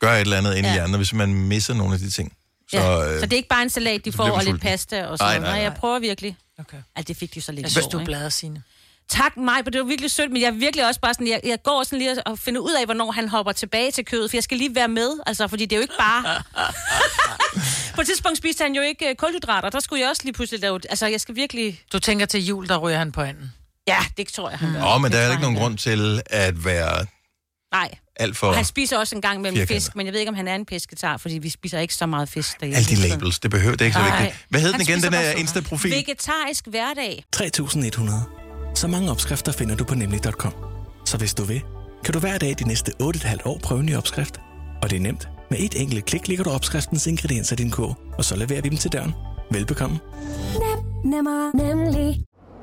gør et eller andet ind i Ja. hjernen, og hvis man misser nogle af de ting. Så, Så, ja. øh, så det er ikke bare en salat, de får, og lidt pasta og sådan Nej, noget. nej, Nej, jeg prøver virkelig. Okay. Altså, det fik de så lidt Jeg i synes, du er blader, Signe. Tak mig, men det var virkelig sødt, men jeg er virkelig også bare sådan, jeg, jeg går sådan lige og finder ud af, hvornår han hopper tilbage til kødet, for jeg skal lige være med, altså, fordi det er jo ikke bare... På et tidspunkt spiste han jo ikke øh, kulhydrater, der skulle jeg også lige pludselig lave... Altså, jeg skal virkelig... Du tænker til jul, der ryger han på anden. Ja, det tror jeg, han gør. Åh, men Det der er ikke nogen grund til at være. Nej, alt for... og han spiser også en gang med firkantet. fisk, men jeg ved ikke, om han er en pesketar, fordi vi spiser ikke så meget fisk derhjemme. Alle de labels, det behøver det er ikke så vigtigt. Hvad hed den igen, den sukker. Insta-profil? Vegetarisk hverdag. 3100. Så mange opskrifter finder du på nemlig.com. Så hvis du vil, kan du hver dag de næste 8,5 år prøve en ny opskrift. Og det er nemt. Med et enkelt klik ligger du opskriftens ingredienser i din kog, og så leverer vi dem til døren. Velbekomme. Nemmer, nemlig.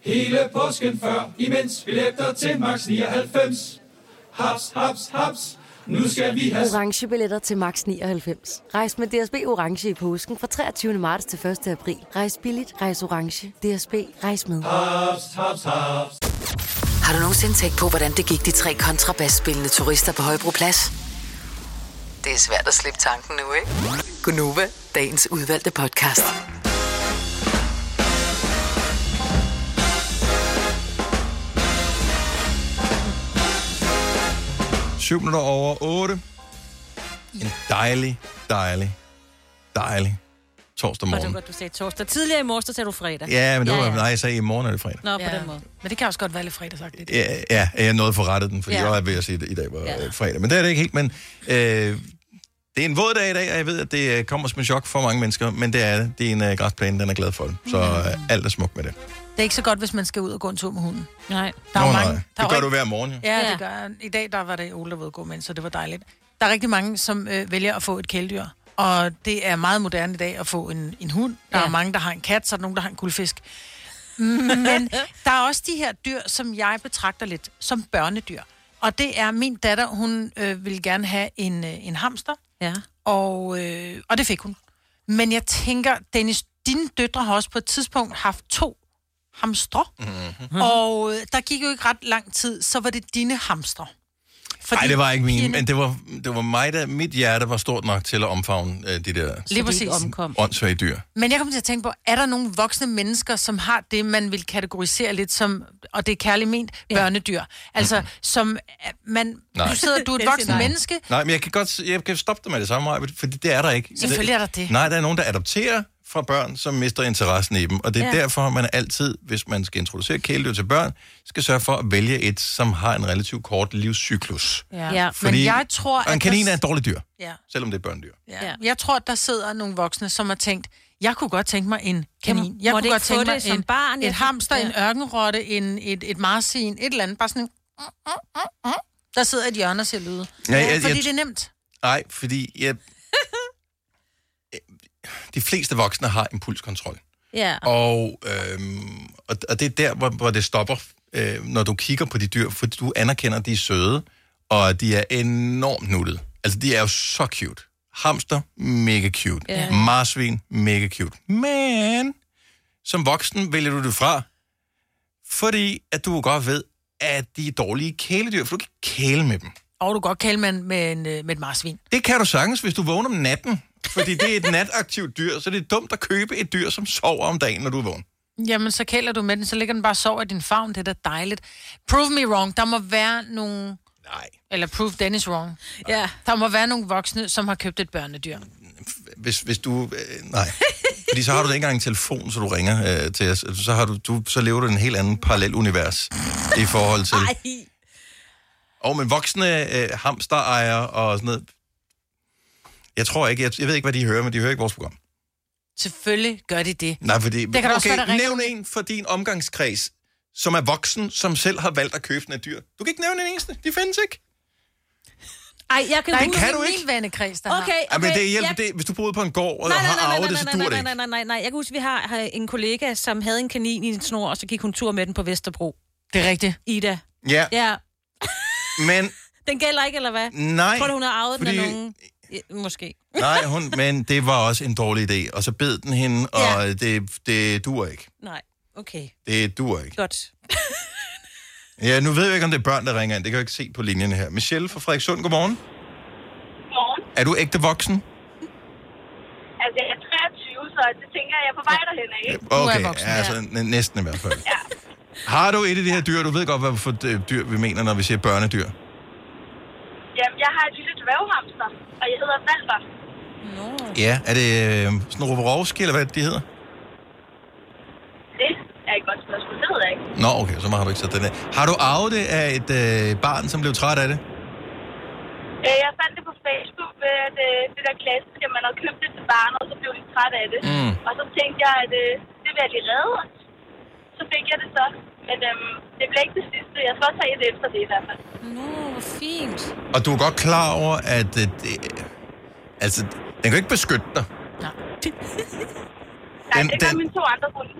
Hele påsken før, imens billetter til max 99. Haps, haps, haps. Nu skal vi have... Orange billetter til max 99. Rejs med DSB Orange i påsken fra 23. marts til 1. april. Rejs billigt, rejs orange. DSB, rejs med. Haps, haps, haps. Har du nogensinde tænkt på, hvordan det gik de tre kontrabasspillende turister på Højbroplads? Det er svært at slippe tanken nu, ikke? Gunova, dagens udvalgte podcast. Syv minutter over 8. En dejlig, dejlig, dejlig torsdag Og det var morgen. godt, du sagde torsdag. Tidligere i morges, der sagde du fredag. Ja, men det var, nej, jeg sagde i morgen er det fredag. Nå, på Ja. den måde. Men det kan også godt være lidt fredagsagtigt. Ja, ja, jeg nåede forrettet den, fordi Ja. ja. jeg var ved at sige, at i dag var Ja. ja. fredag. Men det er det ikke helt, men øh, Det er en våd dag i dag, og jeg ved, at det øh, kommer som en chok for mange mennesker, men det er det. Din uh, græsplæne, den er glad for det. Så uh, alt er smukt med det. Det er ikke så godt, hvis man skal ud og gå en tur med hunden. Nej. Der er Nå, jo nej. mange, der Det gør du hver morgen, jo. Ja, Ja. det gør jeg. I dag der var det Ole, der var ude at gå med, en, så det var dejligt. Der er rigtig mange, som øh, vælger at få et kæledyr. Og det er meget moderne i dag at få en, en hund. Der ja. Ja. er mange, der har en kat, så er der nogen, der har en guldfisk. Men der er også de her dyr, som jeg betragter lidt som børnedyr. Og det er min datter, hun øh, ville gerne have en, øh, en hamster. Ja. Og, øh, og det fik hun. Men jeg tænker, Dennis, dine døtre har også på et tidspunkt haft to hamstre. Mm-hmm. Og øh, der gik jo ikke ret lang tid, så var det dine hamstre. Nej, det var ikke min, pigerne- men det var, det var mig, der mit hjerte var stort nok til at omfavne uh, de der Lige præcis. omkom. åndssvage dyr. Men jeg kommer til at tænke på, er der nogle voksne mennesker, som har det, man vil kategorisere lidt som, og det er kærligt ment, børnedyr? Altså, som øh, man, Nej. du sidder, du er et voksen menneske, Nej, men jeg kan godt jeg kan stoppe dig med det samme, fordi det er der ikke. Selvfølgelig er der det. Nej, der er nogen, der adopterer fra børn, som mister interessen i dem. Og det er ja. Ja. derfor, man altid, hvis man skal introducere kæledyr til børn, skal sørge for at vælge et, som har en relativt kort livscyklus. Ja. Ja. Fordi Men jeg tror, og en at kanin der- er et dørligt dyr, Ja. selvom det er børnedyr. Ja. Ja. Jeg tror, at der sidder nogle voksne, som har tænkt, jeg kunne godt tænke mig en kanin. Jeg kunne godt tænke mig det som en, barn. et Jeg- hamster, ja. en ørkenrotte, en, et, et marsin, et eller andet. Bare sådan en... Der sidder et hjørne og ser lyde. Ja, jeg- Fordi jeg- det er nemt. Nej, fordi jeg... de fleste voksne har impulskontrol. Ja. Og, øhm, og, og det er der, hvor, hvor det stopper, øh, når du kigger på de dyr, for du anerkender, at de er søde, og de er enormt nuttede. Altså, de er jo så cute. Hamster, mega cute. Ja. Marsvin, mega cute. Men som voksen vælger du det fra, fordi at du godt ved, at de er dårlige kæledyr, for du kan ikke kæle med dem. Og du kan godt kalde med, en- med, en, øh, med et marsvin. Det kan du sagtens, hvis du vågner om natten. Fordi det er et nataktivt dyr, så det er dumt at købe et dyr, som sover om dagen, når du er vågen. Jamen, så kæler du med den, så ligger den bare og sover i din favn. Det er da dejligt. Prove me wrong. Der må være nogle... Nej. Eller prove Dennis wrong. Ja. Der må være nogle voksne, som har købt et børnedyr. Hvis, hvis du... Øh, nej. Fordi så har du ikke engang en telefon, så du ringer øh, til os. Så, har du, du, så lever du i en helt anden parallel univers i forhold til... Ej. Og men voksne øh, hamsterejere og sådan noget... Jeg tror ikke... Jeg, jeg ved ikke, hvad de hører, men de hører ikke vores program. Selvfølgelig gør de det. Nej, fordi... Det kan da også okay, være, der nævn en for din omgangskreds, som er voksen, som selv har valgt at købe sådan et dyr. Du kan ikke nævne en eneste. De findes ikke. Ej, jeg kan huske... ikke kan du min ikke. vennekreds, der Okay, har. Ja, men okay, det hjælper jeg- det, hvis du boede på en gård og Nej, nej, har nej, nej, arvet nej, det, så nej, dur det nej, ikke. nej, nej, nej, nej. Jeg kan huske, vi har, har en kollega, som havde en kanin i en snor, og så gik hun tur med den på Vesterbro. Det er rigtigt. Ida. Ja, Ja, men den gælder ikke, eller hvad? nej. Tror du, hun har arvet den fordi- af nogen? Ja, måske. Nej, hun, men det var også en dårlig idé. Og så bed den hende, og Ja. det, det dur ikke. Nej, okay. Det dur ikke. Godt. Ja, nu ved jeg ikke, om det er børn, der ringer ind. Det kan jeg ikke se på linjen her. Michelle fra Frederikssund, godmorgen. Morgen. Er du ægte voksen? Altså, jeg er 23, så det tænker jeg, jeg er på vej derhen af. ikke? Okay, voksen, ja, altså, næ- næsten i hvert fald. Har du et af de her dyr? Du ved godt, hvad for øh, dyr vi mener, når vi siger børnedyr. Jamen, jeg har et lille dværghamster, og jeg hedder Valter. Nå. Ja, er det øh, sådan Roborovski, eller hvad de hedder? Det er et godt spørgsmål, det ved jeg ikke. Nå, okay, så har du ikke sat den af. Har du arvet det af et øh, barn, som blev træt af det? Øh, Jeg fandt det på Facebook, ved at øh, det der klassiske, at man havde købt det til barnet, og så blev de træt af det. Mm. Og så tænkte jeg, at øh, det vil jeg lige redde. Så fik jeg det så. Men øhm, det blev ikke det sidste. Jeg skal også have et efter det i hvert fald. Nå, hvor fint. Og du er godt klar over, at øh, det, altså, den kan jo ikke beskytte dig. Nej, Den- det gør den- mine to andre hunde.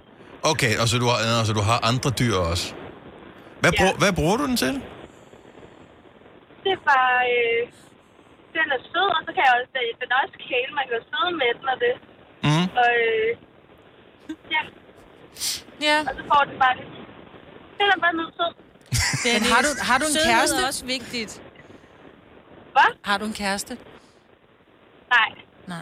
Okay, og så du har, altså, du har andre dyr også. Hvad, Ja. brug, hvad bruger du den til? Det var... Øh, den er sød, og så kan jeg også... Den er også kæle, man kan jo sidde med den og det. Mm. Og øh, ja, Ja. og så får den bare lidt... Den er bare nødt sød. Men har du, har du en Sødhed kæreste? er også vigtigt. Hvad? Har du en kæreste? Nej. Nej.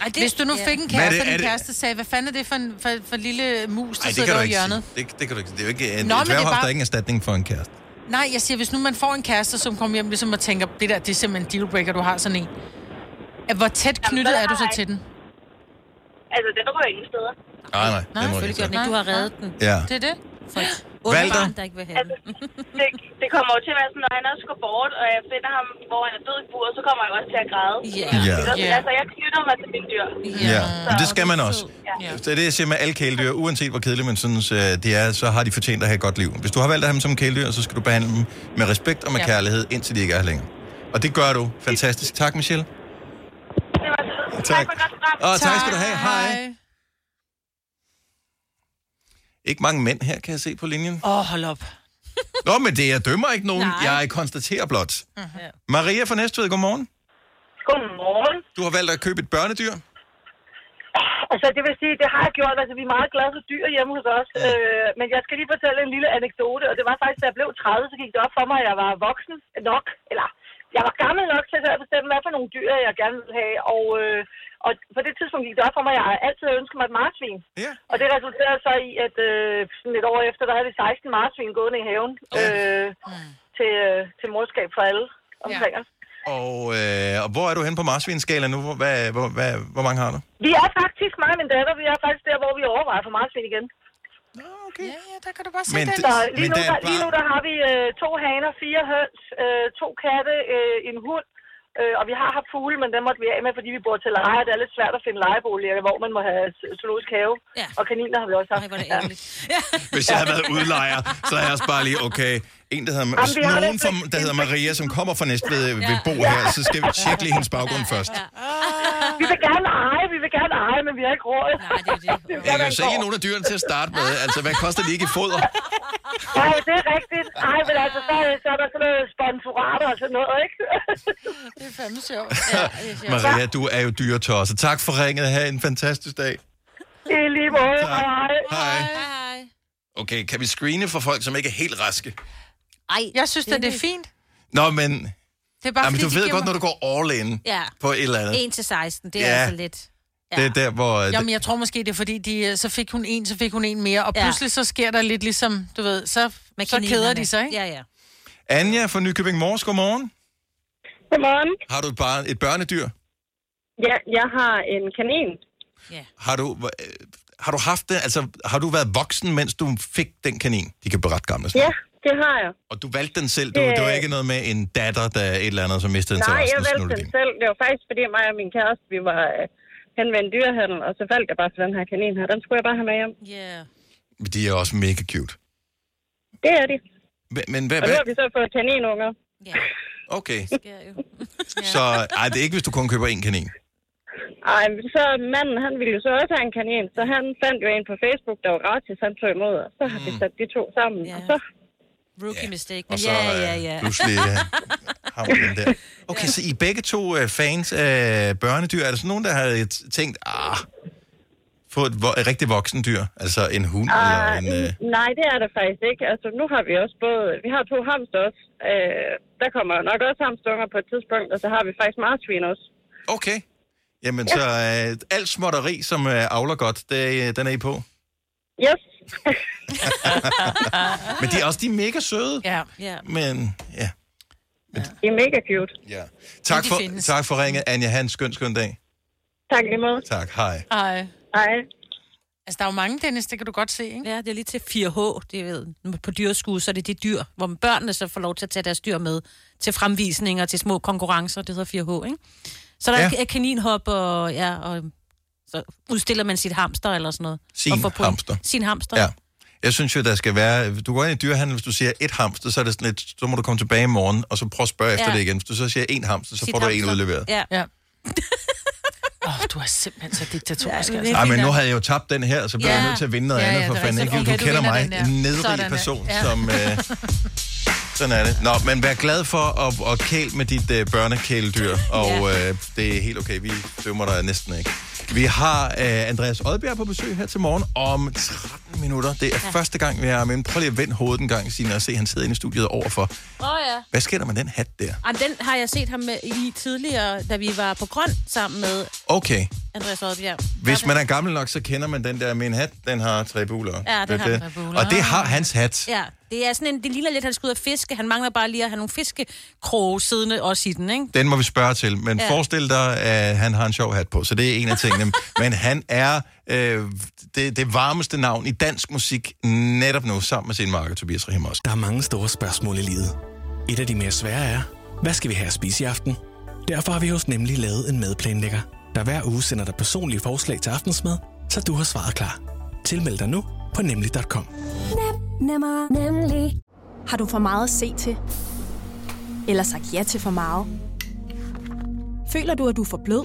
Ej, det, Hvis du nu fik en Hvad er kæreste, det- og din det- kæreste sagde, hvad fanden er det for en for, for lille mus, der Nej, det sidder kan du der i ikke hjørnet? sige. Det, det kan du ikke. Det er jo ikke en Nå, men det er bare- er ikke en erstatning for en kæreste. Nej, jeg siger, hvis nu man får en kæreste, som kommer hjem ligesom og tænker, det der, det er simpelthen en dealbreaker, du har sådan en. At Hvor tæt knyttet så er du så har til den? Altså, den rører ingen steder. Nej, nej. Nej, det må Selvfølgelig gør ikke den ikke. Du har reddet den. Ja. Det er det. For et Walter? barn, der ikke vil have den. det, det kommer jo til at være sådan, når han også går bort, og jeg finder ham, hvor han er død i buret, så kommer jeg også til at græde. Ja. Ja. Yeah. Altså, jeg knytter mig til mine dyr. Ja, men det skal man også. Ja. Så det er siger med alle kæledyr. Uanset hvor kedeligt man synes, øh, det er, så har de fortjent at have et godt liv. Hvis du har valgt at have dem som kæledyr, så skal du behandle dem med respekt og med Ja. kærlighed, indtil de ikke er her længere. Og det gør du. Fantastisk. Tak, Michelle. Det var så. Tak. for et godt program. Og tak skal du have. Hej. Ikke mange mænd her, kan jeg se på linjen. Åh, oh, hold op. Nå, men det, jeg dømmer ikke nogen. Nej. Jeg konstaterer blot. Maria fra Næstved, godmorgen. Godmorgen. Du har valgt at købe et børnedyr. Altså, det vil sige, det har jeg gjort. Altså, vi er meget glade for dyr hjemme hos os. Ja. Øh, men jeg skal lige fortælle en lille anekdote, og det var faktisk, da jeg blev 30, så gik det op for mig, at jeg var voksen nok. Eller, jeg var gammel nok til at bestemme, hvad for nogle dyr, jeg gerne ville have. Og, øh, og på det tidspunkt gik det op for mig, at jeg altid havde ønsket mig et marsvin. Ja. Og det resulterede så i, at øh, sådan et år efter, der havde vi 16 marsvin gående i haven. Øh, til, øh, til morskab for alle omkring os. Og, øh, og hvor er du henne på marsvinskalaen nu? Hvor, hvad, hvor, hvad, hvor mange har du? Vi er faktisk, mig og min datter, vi er faktisk der, hvor vi overvejer for marsvin igen. Okay. Ja, ja, der kan du bare se Men den. det- Så lige, men nu, der er der, lige nu der har vi øh, to haner, fire høns, øh, to katte, øh, en hund, øh, og vi har haft fugle, men dem måtte vi af med, fordi vi bor til leje, det er lidt svært at finde lejeboliger, hvor man må have zoologisk have. Ja. Og kaniner har vi også haft. Ej, hvor er det Ja. Hvis jeg havde været udlejer, så havde jeg også bare lige, okay, en, der hedder, Jamen, nogen, lidt som, der hedder Maria, som kommer fra Næstved, vil bo her, så skal vi tjekke lige hendes baggrund først. Vi vil gerne eje, vi vil gerne eje, men vi har ikke råd. Nej, det er det. Jeg kan jo sælge nogle af dyrene til at starte med. Altså, hvad koster de ikke i foder? Ja, det er rigtigt. Ej, men altså, så, så er der sådan noget sponsorater og sådan noget, ikke? Det er fandme sjovt. Maria, du er jo dyretosset. Tak for ringet. Ha' en fantastisk dag. I lige måde. Hej. Hej. Hej. Okay, kan vi screene for folk, som ikke er helt raske? Ej, Jeg synes, det, det er fint. Nå, men... Det er bare, Jamen, fordi, du ved godt, mig- når du går all in Ja. på et eller andet. 1 til 16, det er Ja. altså lidt... Det er der, hvor... Jamen, jeg tror måske, det er fordi, de, øh, så fik hun en, så fik hun en mere, og Ja. pludselig så sker der lidt ligesom, du ved, så, så keder de sig, ikke? Ja, ja. Anja fra Nykøbing Mors, godmorgen. Godmorgen. Har du et, barn, et børnedyr? Ja, jeg har en kanin. Har du, øh, har du haft det? Altså, har du været voksen, mens du fik den kanin? De kan ret gamle. sådan. Ja, det har jeg. Og du valgte den selv? Du, Det- det var ikke noget med en datter, der er et eller andet, som mistede Nej, interessen? jeg og valgte den selv. Det var faktisk, fordi mig og min kæreste, vi var øh, hen ved en dyrehandel, og så faldt jeg bare for den her kanin her. Den skulle jeg bare have med hjem. Yeah. Men De er også mega cute. Det er de. Men, men hvad, Og nu har vi så fået kaninunger. Okay. Så ej, det er ikke, hvis du kun køber én kanin. Ej, så manden, han ville jo så også have en kanin, så han fandt jo en på Facebook, der var gratis, han tog imod, og så har vi sat de to sammen, og så... Rookie mistake. Og så ja, øh, ja, ja. pludselig øh, har den der. Okay, så I er begge to øh, fans af børnedyr. Er der sådan nogen, der har tænkt, ah, få et, vo- et rigtig voksen dyr? Altså en hund eller Ah, en... Øh... Nej, det er det faktisk ikke. Altså, nu har vi også både... Vi har to hamster også. Øh, der kommer nok også hamsterunger på et tidspunkt, og så har vi faktisk marsvin også. Okay. Jamen, så øh, alt småtteri, som øh, avler godt, det, øh, den er I på. Yes. Men de er også de er mega søde. Ja. ja. Men, ja. De er mega cute. ja. Tak, for, findes. tak for ringet, Anja. Ha' en skøn, skøn dag. Tak lige måde. Tak, hej. Ej. Hej. Altså, der er jo mange, Dennis, det kan du godt se, ikke? Ja, det er lige til 4H, det ved På dyreskud, så er det de dyr, hvor børnene så får lov til at tage deres dyr med til fremvisninger, til små konkurrencer, det hedder 4H, ikke? Så der ja. er kaninhop, og, ja, og så udstiller man sit hamster eller sådan noget. Sin og hamster. Sin hamster. Ja. Jeg synes jo, der skal være... Du går ind i dyrehandel, hvis du siger et hamster, så er det sådan lidt, så må du komme tilbage i morgen, og så prøve at spørge efter Ja. det igen. Hvis du så siger en hamster, så Sit får du en udleveret. Ja. ja. Åh, oh, du er simpelthen så diktatorisk. Ja, altså. Nej, men nu havde jeg jo tabt den her, så jeg Ja. nødt til at vinde noget Ja, ja, andet, for det er fanden ikke. Okay, Du du kender mig, en nedrig Sådan, person, ja. som... Øh, sådan er det. Nå, men vær glad for at, at kæle med dit øh, børnekæledyr, og øh, det er helt okay. Vi dømmer dig næsten ikke. Vi har øh, Andreas Oddbjerg på besøg her til morgen om 13 minutter. Det er ja. første gang, vi er med. Prøv lige at vende hovedet en gang, Signe, og se, han sidder inde i studiet overfor. Åh oh, ja. Hvad sker der med den hat der? Ej, den har jeg set ham med i tidligere, da vi var på grøn sammen med Okay. Andreas Oddbjerg. Hvis man er gammel nok, så kender man den der med en hat. Den har tre buler. Ja, det har tre buler. Og det har hans hat. Ja, det er sådan en, det ligner lidt, at han skal ud og fiske. Han mangler bare lige at have nogle fiskekroge siddende også i den, ikke? Den må vi spørge til. Men ja. forestil dig, at han har en sjov hat på. Så det er en af tingene. Men han er øh, det, det varmeste navn i dansk musik netop nu, sammen med sin marker Tobias Rahim også. Der er mange store spørgsmål i livet. Et af de mere svære er, hvad skal vi have at spise i aften? Derfor har vi hos Nemlig lavet en madplanlægger, der hver uge sender dig personlige forslag til aftensmad, så du har svaret klar. Tilmeld dig nu på nemlig.com. Nemmer, nemlig. Har du for meget at se til? Eller sagt ja til for meget? Føler du, at du er for blød?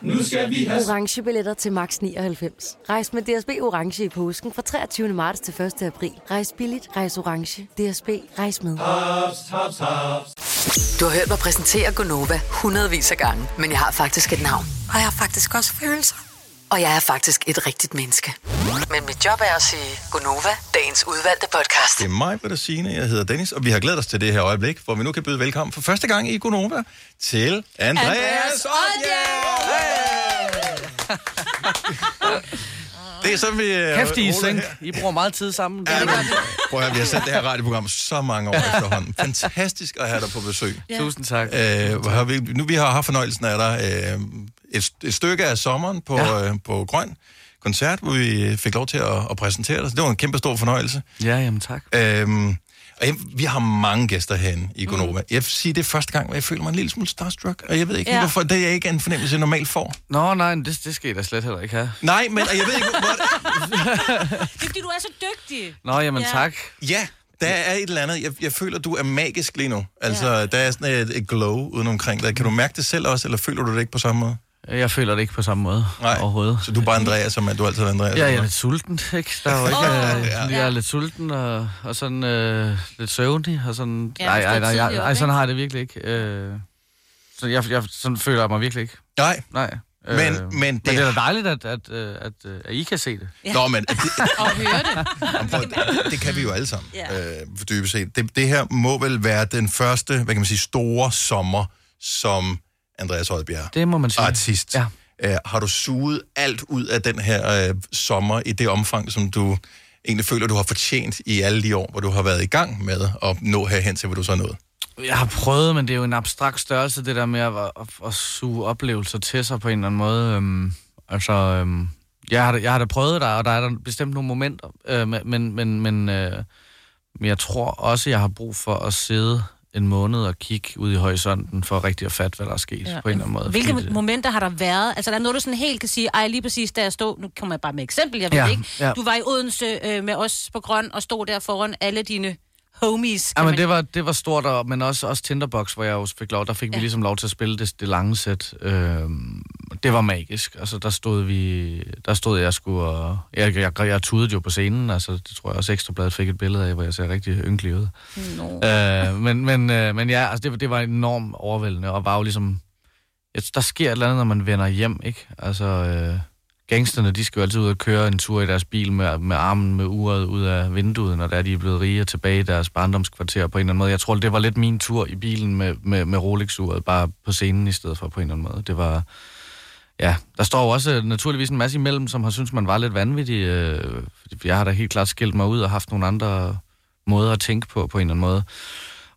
Nu skal vi have... Orange billetter til max 99. Rejs med DSB Orange i påsken fra 23. marts til 1. april. Rejs billigt, rejs orange. DSB, rejs med. Haps, haps, haps. Du har hørt mig præsentere Gonova hundredvis af gange, men jeg har faktisk et navn. Og jeg har faktisk også følelser. Og jeg er faktisk et rigtigt menneske. Men mit job er at sige Gonova, dagens udvalgte podcast. Det er mig, Britta Signe, jeg hedder Dennis, og vi har glædet os til det her øjeblik, hvor vi nu kan byde velkommen for første gang i Gonova til Andreas, Andreas Det er sådan, vi... øh, Kæft, I er bruger meget tid sammen. Det Ja, men, prøv at høre, vi har sendt det her radioprogram så mange år efterhånden. Fantastisk at have dig på besøg. Ja. Tusind tak. Øh, har vi, nu vi har haft fornøjelsen af dig øh, et, et stykke af sommeren på, ja. øh, på Grøn koncert, hvor vi fik lov til at, at præsentere dig. Så det var en kæmpe stor fornøjelse. Ja, jamen tak. Øhm, og jeg, vi har mange gæster herinde i Gonova. Mm. Jeg vil sige, det er første gang, hvor jeg føler mig en lille smule starstruck, og jeg ved ikke, Ja. hvorfor det er ikke en fornemmelse, jeg normalt får. Nå, nej, men det, det skal I da slet heller ikke have. Nej, men og jeg ved ikke, hvor... Det er fordi, du er så dygtig. Nå, jamen Ja. tak. Ja, der er et eller andet. Jeg, jeg føler, du er magisk lige nu. Altså, ja. der er sådan et, et glow uden omkring dig. Kan du mærke det selv også, eller føler du det ikke på samme måde? Jeg føler det ikke på samme måde Nej. overhovedet. Så du er bare Andreas, som du altid er Andreas? Ja, jeg er lidt sulten, ikke? Der er jo ikke, Åh. øh, Ja. jeg er lidt sulten og, og sådan øh, lidt søvnig og sådan. Ja, nej, nej, nej, nej, nej, sådan har jeg det virkelig ikke. Øh, så jeg, jeg, sådan føler jeg mig virkelig ikke. Nej. Nej. Men- men men det- det er da dejligt, at, at, øh, at, at, at I kan se det. Ja. Nå, men det, Og høre det. Jamen, prøv, det, det kan vi jo alle sammen, Ja. øh, for dybest set. Det, det her må vel være den første, hvad kan man sige, store sommer, som Andreas Oddbjerg, Det må man sige. artist. Ja. Øh, har du suget alt ud af den her øh, sommer i det omfang, som du egentlig føler, du har fortjent i alle de år, hvor du har været i gang med at nå herhen til, hvor du så er nået? Jeg har prøvet, men det er jo en abstrakt størrelse, det der med at, at, at suge oplevelser til sig på en eller anden måde. Øhm, altså, øhm, jeg, har, jeg har da prøvet der, og der er der bestemt nogle momenter, øh, men, men, men, men, øh, men jeg tror også, jeg har brug for at sidde en måned og kigge ud i horisonten for rigtig at fatte, hvad der er sket ja. på en eller anden måde. Hvilke Fordi det- momenter har der været? Altså, der er noget, du sådan helt kan sige, ej, lige præcis da jeg stod, nu kommer jeg bare med eksempel, jeg ved Ja, ikke. ja. Du var i Odense øh, med os på Grøn og stod der foran alle dine homies. Ja, men man- det var, det var stort, og, men også, også Tinderbox, hvor jeg også fik lov, der fik ja. vi ligesom lov til at spille det, det lange sæt. Øhm, det var magisk. Altså, der stod vi, der stod jeg sgu, og jeg, jeg, jeg tudede jo på scenen, altså, det tror jeg også Ekstrabladet fik et billede af, hvor jeg ser rigtig ynkelig ud. Nå. Øh, men, men, øh, men ja, altså, det, var- det var enormt overvældende, og var jo ligesom, jeg, der sker et eller andet, når man vender hjem, ikke? Altså, øh, gangsterne, de skal jo altid ud og køre en tur i deres bil med, med armen med uret ud af vinduet, når der er, de er blevet rige og tilbage i deres barndomskvarter på en eller anden måde. Jeg tror, det var lidt min tur i bilen med, med, med Rolex-uret, bare på scenen i stedet for på en eller anden måde. Det var... Ja, der står jo også øh, naturligvis en masse imellem, som har syntes, man var lidt vanvittig. Øh, jeg har da helt klart skilt mig ud og haft nogle andre måder at tænke på, på en eller anden måde.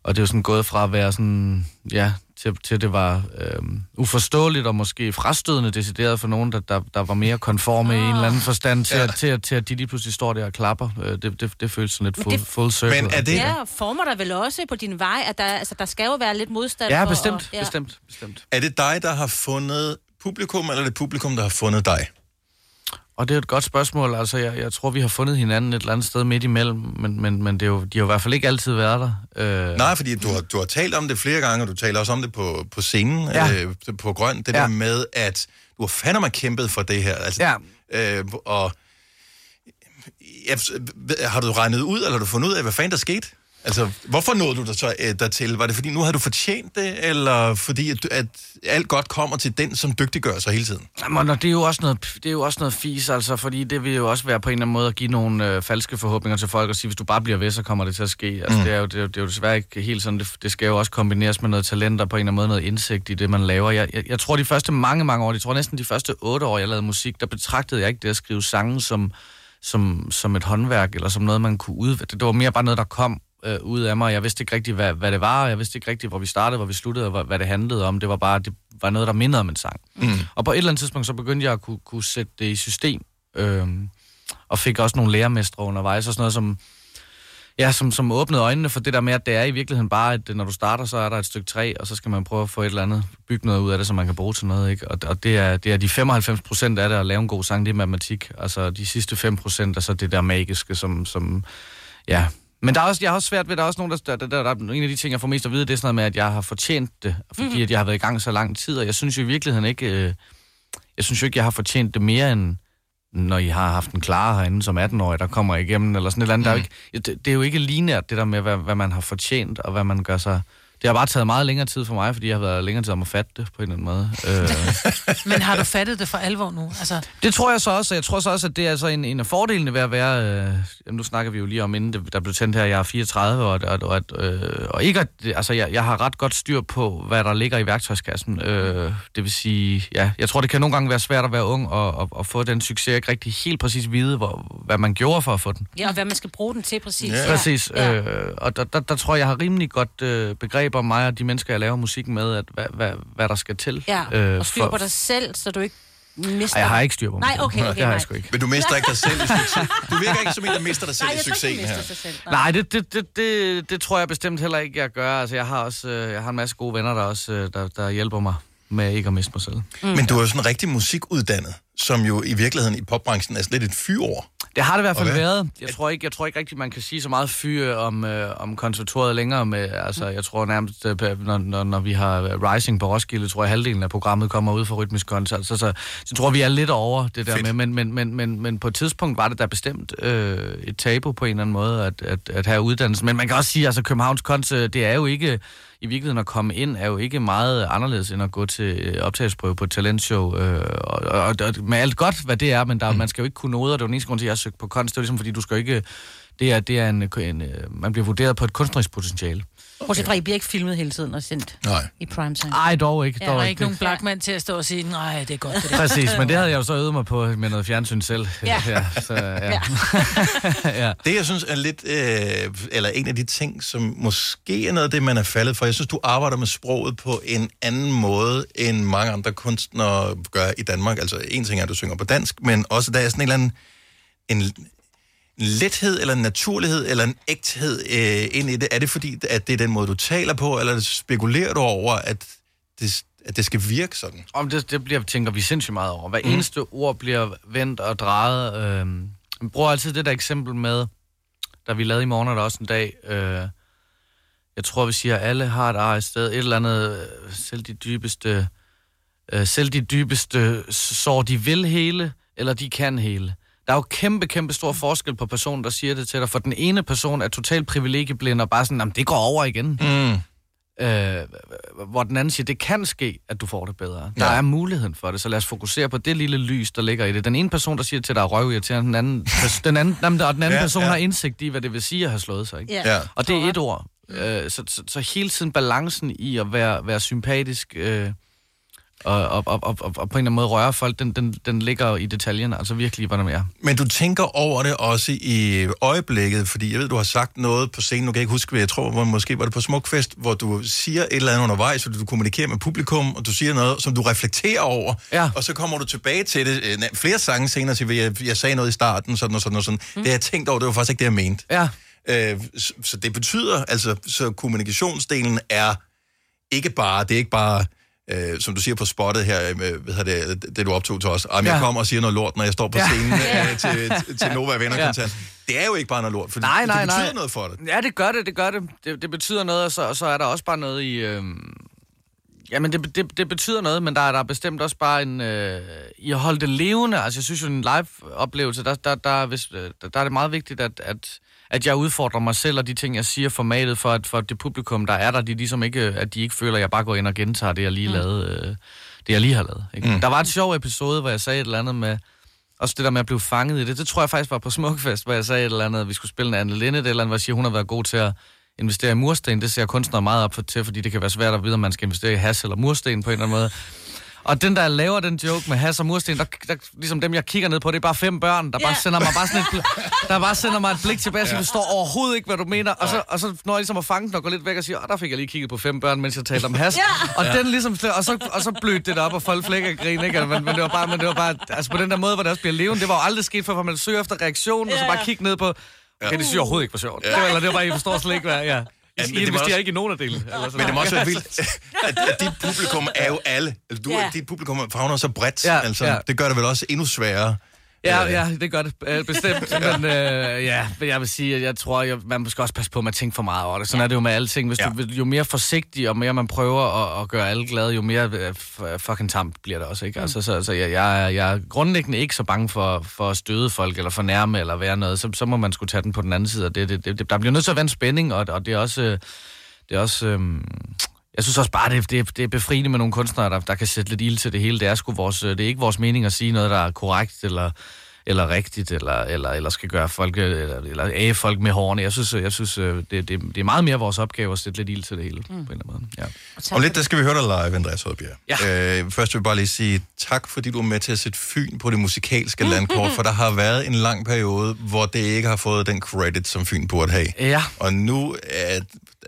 Og det er jo sådan gået fra at være sådan, ja, til, til det var øh, uforståeligt og måske frastødende decideret for nogen, der, der, der var mere konforme i en eller anden forstand, til, Ja. ja. til, at, til at de lige pludselig står der og klapper. Øh, det, det, det føles sådan lidt full, det- full circle. Men er det- Ja, og former der vel også på din vej, at der, altså, der skal jo være lidt modstand Ja, bestemt, at- ja. bestemt, bestemt. Er det dig, der har fundet publikum, eller er det publikum, der har fundet dig? Og det er et godt spørgsmål. Altså, jeg, jeg tror, vi har fundet hinanden et eller andet sted midt imellem, men, men, men det er jo, de har jo i hvert fald ikke altid været der. Øh, Nej, fordi du har, du har talt om det flere gange, og du taler også om det på, på scenen, Ja. øh, på Grøn. Det. Ja. der med, at du har fandme kæmpet for det her. Altså, Ja. øh, og ja, har du regnet ud, eller har du fundet ud af, hvad fanden der skete? Altså, hvorfor nåede du dig så øh, dertil? Var det fordi, nu havde du fortjent det, eller fordi, at, at alt godt kommer til den, som dygtiggør sig hele tiden? Jamen, og det er jo også noget, det er jo også noget fis, altså, fordi det vil jo også være på en eller anden måde at give nogle øh, falske forhåbninger til folk og sige, hvis du bare bliver ved, så kommer det til at ske. Altså, Mm. det, er jo, det, er jo, det er jo desværre ikke helt sådan, det, det skal jo også kombineres med noget talent og på en eller anden måde noget indsigt i det, man laver. Jeg, jeg, jeg tror, de første mange, mange år, jeg tror næsten de første otte år, jeg lavede musik, der betragtede jeg ikke det at skrive sange som, som, som et håndværk, eller som noget, man kunne udvikle. Det var mere bare noget, der kom øh, ud af mig. Jeg vidste ikke rigtigt, hvad, hvad det var, jeg vidste ikke rigtigt, hvor vi startede, hvor vi sluttede, og hvad, hvad det handlede om. Det var bare det var noget, der mindede om en sang. Mm. Og på et eller andet tidspunkt, så begyndte jeg at kunne, kunne sætte det i system, øhm, og fik også nogle lærermestre undervejs, og sådan noget, som, ja, som, som åbnede øjnene for det der med, at det er i virkeligheden bare, at når du starter, så er der et stykke træ, og så skal man prøve at få et eller andet, bygge noget ud af det, som man kan bruge til noget, ikke? Og, og det, er, det er de 95 procent af det at lave en god sang, det er matematik. Altså de sidste 5 procent er så det der magiske, som, som ja... Men der er også, jeg har også svært ved, der er også nogen, der, der, der, der, der en af de ting, jeg får mest at vide, det er sådan noget med, at jeg har fortjent det, fordi Mhm. mm. at jeg har været i gang så lang tid, og jeg synes jo i virkeligheden ikke, øh, jeg synes jo ikke, jeg har fortjent det mere end, når I har haft en klar herinde som 18-årig, der kommer igennem, eller sådan et eller andet. Mm. Der er jo ikke, det, det er jo ikke linært, det der med, hvad, hvad man har fortjent, og hvad man gør sig... Det har bare taget meget længere tid for mig, fordi jeg har været længere tid om at fatte det på en eller anden måde. Øh, Men har du fattet det for alvor nu? Altså, det tror jeg så også, og jeg tror så også, at det er altså en, en af fordelene ved at være... Øh, jamen, nu snakker vi jo lige om, inden det, der blev tændt her, jeg er 34, og, og, og, at, øh, og ikke at, altså, jeg, jeg har ret godt styr på, hvad der ligger i værktøjskassen. Øh, det vil sige, ja, jeg tror, det kan nogle gange være svært at være ung og, og, og få den succes, ikke rigtig helt præcis vide, hvor, hvad man gjorde for at få den. Ja, og hvad man skal bruge den til præcis. Ja. Præcis. Øh, og der, der, der tror jeg, jeg har rimelig godt øh, begreb om mig og de mennesker, jeg laver musik med, at hvad, hvad, hvad der skal til. Ja, øh, og styr på dig selv, så du ikke mister... Ej, jeg har ikke styr på mig Nej, selv. okay, okay, Det har jeg nej. sgu ikke. Men du mister ikke dig selv i succes. Du virker ikke som en, der mister dig selv Nej, i succesen her. sig selv. Nej, det, det, det, det, det tror jeg bestemt heller ikke, jeg gør. Altså, jeg har også øh, jeg har en masse gode venner, der også øh, der, der hjælper mig med ikke at miste mig selv. Mm. Men du er jo sådan rigtig musikuddannet, som jo i virkeligheden i popbranchen er lidt et fyord. Det har det i hvert fald Okay. været. Jeg tror ikke, jeg tror ikke rigtigt, man kan sige så meget fyre om, øh, om konservatoriet længere. Med, altså, jeg tror nærmest, øh, når, når, når vi har Rising på Roskilde, tror jeg halvdelen af programmet kommer ud fra rytmisk koncert. Så, så, så tror vi er lidt over det der Fedt. med. Men, men, men, men, men på et tidspunkt var det da bestemt øh, et tabu på en eller anden måde at, at, at have uddannelse. Men man kan også sige, altså Københavns Kons, øh, det er jo ikke i virkeligheden at komme ind, er jo ikke meget anderledes end at gå til øh, optagelsesprøve på et talentshow. Øh, og, og, og, med alt godt, hvad det er, men der, mm. man skal jo ikke kunne noget, og det var den eneste grund til, at jeg søgte på kunst. Det er ligesom, fordi du skal ikke... Det er, det er en, en, øh, man bliver vurderet på et kunstnerisk potentiale. Bortset fra, at I bliver ikke filmet hele tiden og sendt Nej. i primetime. Ej, dog ikke. der Dog er ikke. nogen blackman til at stå og sige, nej, det er godt. Det der. Præcis, men det havde jeg jo så øvet mig på med noget fjernsyn selv. Ja. ja, så, ja. ja. Det, jeg synes er lidt, øh, eller en af de ting, som måske er noget af det, man er faldet for. Jeg synes, du arbejder med sproget på en anden måde, end mange andre kunstnere gør i Danmark. Altså, en ting er, at du synger på dansk, men også der er sådan en eller anden en, en lethed, eller en naturlighed, eller en ægthed øh, ind i det. Er det fordi, at det er den måde, du taler på, eller spekulerer du over, at det, at det skal virke sådan? Om det, det bliver, tænker vi sindssygt meget over. Hver Mm. eneste ord bliver vendt og drejet. Øh, vi bruger altid det der eksempel med, da vi lavede i morgen, er der også en dag, øh, jeg tror, vi siger, at alle har et ar et sted. Et eller andet, øh, selv de dybeste, øh, selv de dybeste sår, de vil hele, eller de kan hele. Der er jo kæmpe, kæmpe stor forskel på personen, der siger det til dig. For den ene person er totalt privilegieblind og bare sådan, "Jamen, det går over igen. Mm. Øh, hvor den anden siger, det kan ske, at du får det bedre. Der Ja. er muligheden for det, så lad os fokusere på det lille lys, der ligger i det. Den ene person, der siger til dig, røv til den anden, den anden, jamen, og den anden Ja, person ja. har indsigt i, hvad det vil sige at have slået sig. Ikke? Ja. Ja. Og det er et ord. Øh, så, så, så hele tiden balancen i at være, være sympatisk øh, og, og, og, og, og, på en eller anden måde røre folk, den, den, den ligger i detaljen, altså virkelig, hvordan man er. Men du tænker over det også i øjeblikket, fordi jeg ved, du har sagt noget på scenen, nu kan jeg ikke huske, hvad jeg tror, hvor måske var det på Smukfest, hvor du siger et eller andet undervejs, fordi du kommunikerer med publikum, og du siger noget, som du reflekterer over, Ja. og så kommer du tilbage til det øh, flere sange senere, siger, jeg, jeg sagde noget i starten, sådan og sådan og sådan. Mm. Det jeg tænkt over, det var faktisk ikke det, jeg mente. Ja. Øh, så, så det betyder, altså, så kommunikationsdelen er ikke bare, det er ikke bare, øh, som du siger på spottet her, øh, hvad hedder det, det du optog til os, jeg Ja. kommer og siger noget lort, når jeg står på Ja. scenen øh, til, til, til Nova Venner koncert. Det er jo ikke bare noget lort, for Nej, nej, det betyder nej. noget for dig. Ja, det gør det, det gør det. Det, det betyder noget, og så, og så er der også bare noget i... Øh, Jamen, det, det, det betyder noget, men der er der er bestemt også bare en... Øh, I at holde det levende. Altså, jeg synes jo, en live-oplevelse, der, der, der, hvis, øh, der, der er det meget vigtigt, at, at, at jeg udfordrer mig selv og de ting, jeg siger formatet, for at for det publikum, der er der, de ligesom ikke, at de ikke føler, at jeg bare går ind og gentager det, jeg lige, mm. lavede, øh, det, jeg lige har lavet. Ikke? Mm. Der var et sjov episode, hvor jeg sagde et eller andet med... Også det der med at blive fanget i det, det tror jeg faktisk var på Smukfest, hvor jeg sagde et eller andet, at vi skulle spille en Anne Linde, det eller andet, hvor jeg siger, hun har været god til at investere i mursten. Det ser kunstnere meget op for til, fordi det kan være svært at vide, om man skal investere i has eller mursten på en eller anden måde. Og den, der laver den joke med has og mursten, der, der, ligesom dem, jeg kigger ned på, det er bare fem børn, der bare sender mig bare sådan et, bl- der bare sender mig et blik tilbage, så jeg forstår overhovedet ikke, hvad du mener. Og så, og så når jeg ligesom at fange den og går lidt væk og siger, åh, der fik jeg lige kigget på fem børn, mens jeg talte om has. Og den ligesom, og så, og så blødte det op, og folk flækker grin, ikke? Men, men, det var bare, men det var bare, altså på den der måde, hvor det også bliver levende, det var jo aldrig sket for man søger efter reaktion, og så bare kigge ned på, okay, det synes jeg overhovedet ikke var sjovt. Det var, eller det var bare, I forstår slet ikke, hvad, ja. Ja, I men det må investerer også- ikke i nogen af delene. eller sådan Men det må også være vildt, at, at dit publikum er jo alle. Altså, du, Ja. Dit publikum fagner så bredt. Ja, altså, ja. Det gør det vel også endnu sværere. Ja, ja, det gør det øh, bestemt. men øh, ja, jeg vil sige, at jeg tror, jeg, man skal også passe på med at tænke for meget over det. Sådan ja. er det jo med alting. Hvis ja. du, jo mere forsigtig og mere man prøver at, at gøre alle glade, jo mere øh, f- fucking tamt bliver det også. Ikke? Altså, så, så jeg, jeg, er- jeg er grundlæggende ikke så bange for, for at støde folk eller fornærme eller være noget. Så, så må man skulle tage den på den anden side. Og det, det, det, der bliver nødt til at være en spænding, og, og det er også... øh, Det er også øhm, jeg synes også bare, det, det, det er befriende med nogle kunstnere, der, der kan sætte lidt ild til det hele. Det er, sgu vores, øh, det er ikke vores mening at sige noget, der er korrekt eller, eller rigtigt, eller, eller, eller skal gøre folk, øh, eller, eller æge folk med hårene. Jeg synes, øh, jeg synes det, det, det er meget mere vores opgave at sætte lidt ild til det hele, mm. på en eller anden måde. Ja. Om lidt, der skal vi høre dig live, Andreas Hødbjerg. Ja. Øh, først vil jeg bare lige sige tak, fordi du er med til at sætte Fyn på det musikalske landkort, for der har været en lang periode, hvor det ikke har fået den credit, som Fyn burde have. Ja. Og nu er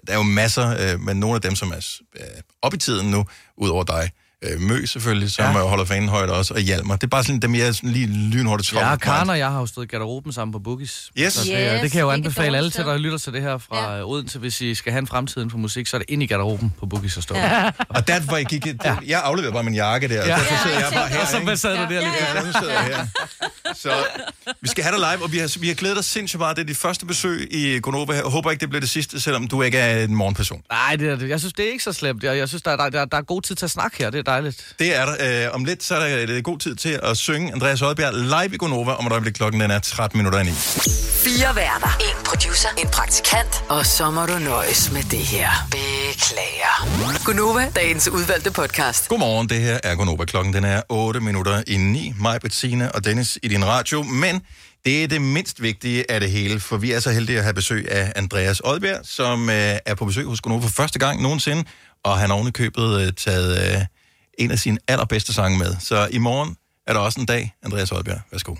der er jo masser, øh, men nogle af dem, som er øh, op i tiden nu, ud over dig, øh, Mø selvfølgelig, som ja. holder fanen højt også, og Hjalmar. Det er bare sådan dem, jeg er sådan lige lynhurtigt Ja, Karen og jeg har jo stået i garderoben sammen på Boogies. Yes. Så det, Yes, det kan jeg jo anbefale dårligt alle til, der lytter til det her fra ja. Odense. Hvis I skal have en fremtid inden for musik, så er det ind i garderoben på Boogies og stå. Ja. Og der, hvor jeg gik, ja. jeg afleverede bare min jakke der, ja. og så sidder jeg bare her. Og så sad du der lige. Ja, nu sidder jeg her. Så vi skal have dig live, og vi har, vi har glædet os sindssygt meget. Det er dit første besøg i Gonova her. Jeg håber ikke, det bliver det sidste, selvom du ikke er en morgenperson. Nej, det er det. Jeg synes, det er ikke så slemt. Jeg, jeg synes, der er, der, der er god tid til at snakke her. Det er dejligt. Det er der. Øh, om lidt, så er der det er god tid til at synge Andreas Oddbjerg live i Gonova, om et øjeblik klokken den er 13 minutter ind i. Fire værter. En producer. En praktikant. Og så må du nøjes med det her. Beklager. Gunova, dagens udvalgte podcast. Godmorgen, det her er Gonova. Klokken den er 8 minutter i 9. Mig, Bettina og Dennis i din radio. Men det er det mindst vigtige af det hele, for vi er så heldige at have besøg af Andreas Oddbjerg, som øh, er på besøg hos Gunova for første gang nogensinde, og han har købet øh, taget øh, en af sine allerbedste sange med. Så i morgen er der også en dag. Andreas Oddbjerg, værsgo.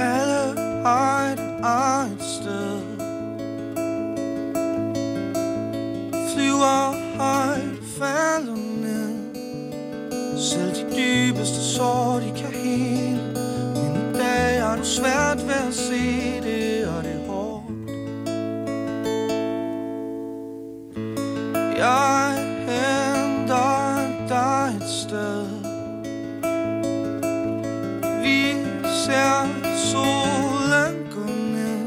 Alle har et eget sted Flyver højt, falder selv de dybeste sår, de kan hele. Men i dag har du svært ved at se det, og det er hårdt. Jeg henter dig et sted. Vi ser solen gå ned.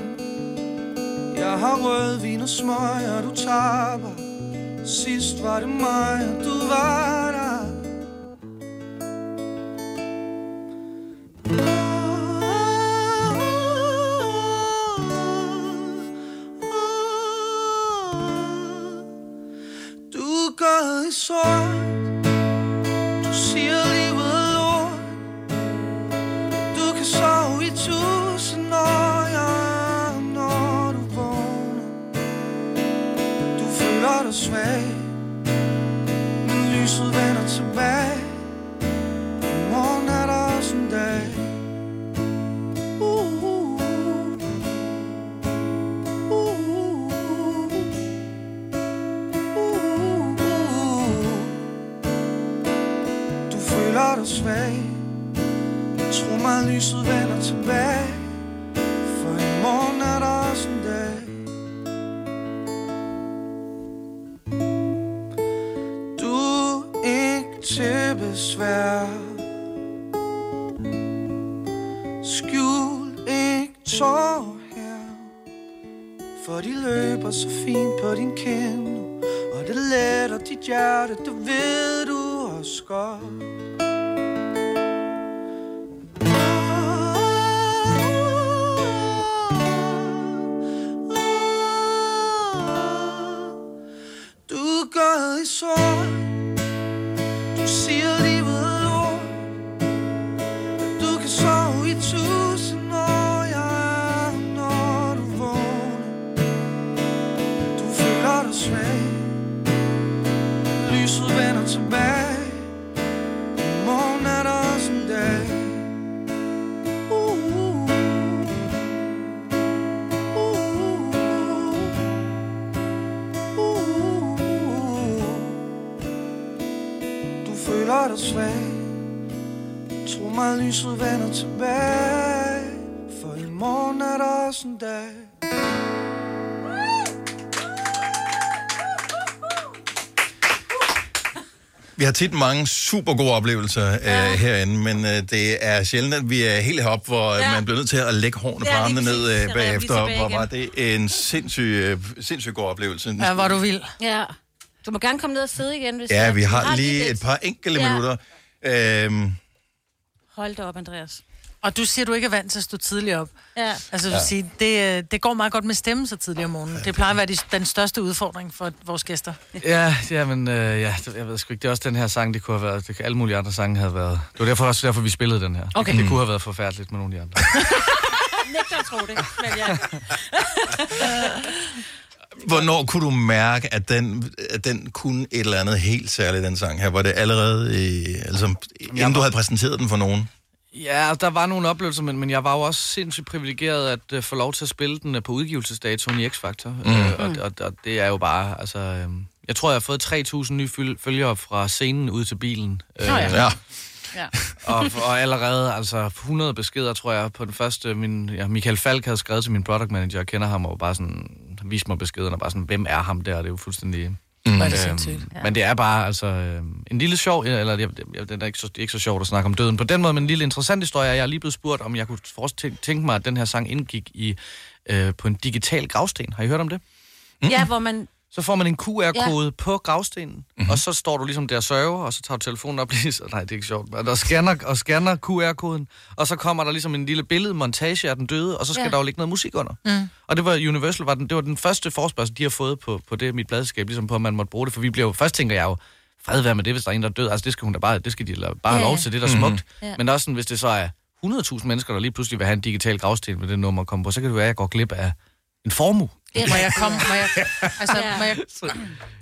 Jeg har rødvin og smøg, og du tapper Sidst var det mig, og du var der. Gået lyset vender tilbage For i morgen er der også en dag Vi har tit mange super gode oplevelser ja. uh, herinde, men uh, det er sjældent, at vi er helt heroppe, hvor ja. man bliver nødt til at lægge hårene på armene ned vi bagefter. Hvor var det en sindssyg, uh, sindssyg god oplevelse. Ja, hvor du vil. Ja. Du må gerne komme ned og sidde igen, hvis Ja, vi du har lige lidt. et par enkelte Ja. minutter. Øhm, Hold da op, Andreas. Og du siger, du ikke er vant til at stå tidligt op. Ja. Altså, Ja. ja. sige, det, øh, det går meget godt med stemme så tidligt om morgenen. Det plejer at være de, den største udfordring for vores gæster. Ja, ja, men øh, ja, det- jeg ved sgu ikke, det er også den her sang, det kunne have været, det, kan- alle mulige andre sange havde været. Det var derfor også derfor, vi spillede den her. Okay. Det kunne have været forfærdeligt med nogle af de andre. Nægter at tro det, men ja. hvornår kunne du mærke, at den, at den kunne et eller andet helt særligt, den sang her? Var det allerede, i, altså, inden du havde præsenteret den for nogen? Ja, der var nogle oplevelser, men, men jeg var jo også sindssygt privilegeret at uh, få lov til at spille den uh, på udgivelsesdatoen i X-Factor. Mm. Mm. Uh, og, og, og det er jo bare, altså... Uh, jeg tror, jeg har fået 3.000 nye føl- følgere fra scenen ud til bilen. Nå ja. Ja. Ja. og, og allerede, altså 100 beskeder, tror jeg, på den første... Min, ja, Michael Falk havde skrevet til min product manager, jeg kender ham, og bare sådan... Han viste mig beskederne, og bare sådan, hvem er ham der? Det er jo fuldstændig... Er det Øhm, sindssygt. ja. Men det er bare altså øh, en lille sjov, eller jeg, jeg, det, er ikke så, det er ikke så sjovt at snakke om døden på den måde, men en lille interessant historie er, jeg er lige blevet spurgt, om jeg kunne forestille- tænke mig, at den her sang indgik i øh, på en digital gravsten. Har I hørt om det? Ja, hvor man... Så får man en QR-kode Ja. på gravstenen, mm-hmm. og så står du ligesom der og sørger, og så tager du telefonen op lige, så, nej, det er ikke sjovt, der scanner, og scanner QR-koden, og så kommer der ligesom en lille billedmontage af den døde, og så skal Ja. der jo ligge noget musik under. Mm. Og det var Universal, var den, det var den første forspørgsel, de har fået på, på det, mit bladskab, ligesom på, at man måtte bruge det, for vi bliver jo, først tænker jeg jo, fred være med det, hvis der er en, der er død, altså det skal hun da bare, det skal de bare have Ja, lov til, det er da Mhm. smukt. Ja. Men også sådan, hvis det så er 100.000 mennesker, der lige pludselig vil have en digital gravsten med det nummer at komme på, så kan det være, at jeg går glip af en formue. Må jeg komme? Må jeg, altså, Ja. må jeg,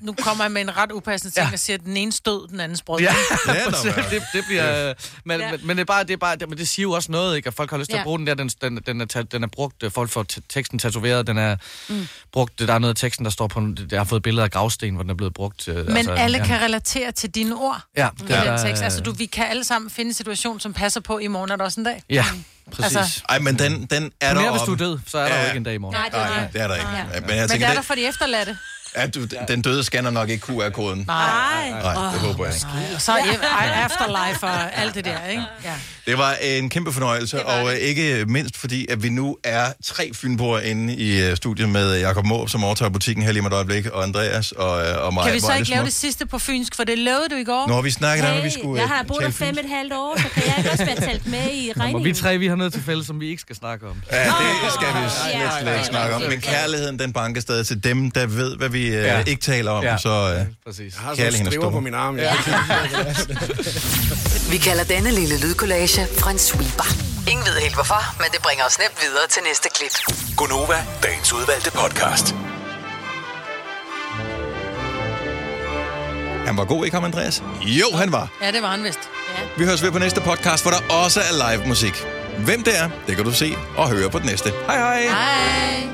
nu kommer jeg med en ret upassende ting, Ja. og siger, at den ene stød, den anden sprød. Ja, det, det, det bliver... Men, Ja. men, men det er bare, det er bare, det, men det siger jo også noget, ikke? At folk har lyst til Ja. at bruge den der, den, den, den, er, den er brugt, øh, folk får teksten tatoveret, den er mm. brugt, der er noget af teksten, der står på, jeg har fået billeder af gravsten, hvor den er blevet brugt. øh, Men altså, alle ja. kan relatere til dine ord. Ja, Det det er, den tekst. øh, Altså, du, vi kan alle sammen finde en situation, som passer på i morgen, er der også en dag. Ja, præcis. Altså- Ej, men den, den er der Mere hvis du er død, så er der jo ikke en dag i morgen. Nej, det er Nej, nej. det er der ikke. Nej. Men jeg Men det tænker, er det, der for de efterladte. At du, den døde scanner nok ikke QR-koden. Nej. Nej, det håber jeg ikke. Og så er afterlife og alt det der, ikke? Ja. Det var en kæmpe fornøjelse, og øh, ikke mindst fordi, at vi nu er tre fynboer inde i øh, studiet med Jakob Måb, som overtager butikken her lige om et øjeblik, og Andreas og, øh, og mig. Kan vi Hvor så er ikke lave smukt. det sidste på fynsk, for det lovede du i går? Har vi snakket om, at vi skulle jeg har øh, boet tale der fem fynsk. et halvt år, så kan jeg ikke også være talt med i Og regningen? vi tre, vi har noget til fælles, som vi ikke skal snakke om. Ja, det skal vi slet, ja, slet ikke snakke om. Men kærligheden, den banker stadig til dem, der ved, hvad vi øh, Ja. ikke taler om. Ja. Så øh, Præcis. Jeg har sådan er striver på stor. min arm. Ja. Vi kalder denne lille lydkollage en sweeper. Ingen ved helt hvorfor, men det bringer os nemt videre til næste klip. Gunova, dagens udvalgte podcast. Han var god, ikke ham, Andreas? Jo, han var. Ja, det var han vist. Vi høres ved på næste podcast, hvor der også er live musik. Hvem det er, det kan du se og høre på den næste. Hej hej! Hej.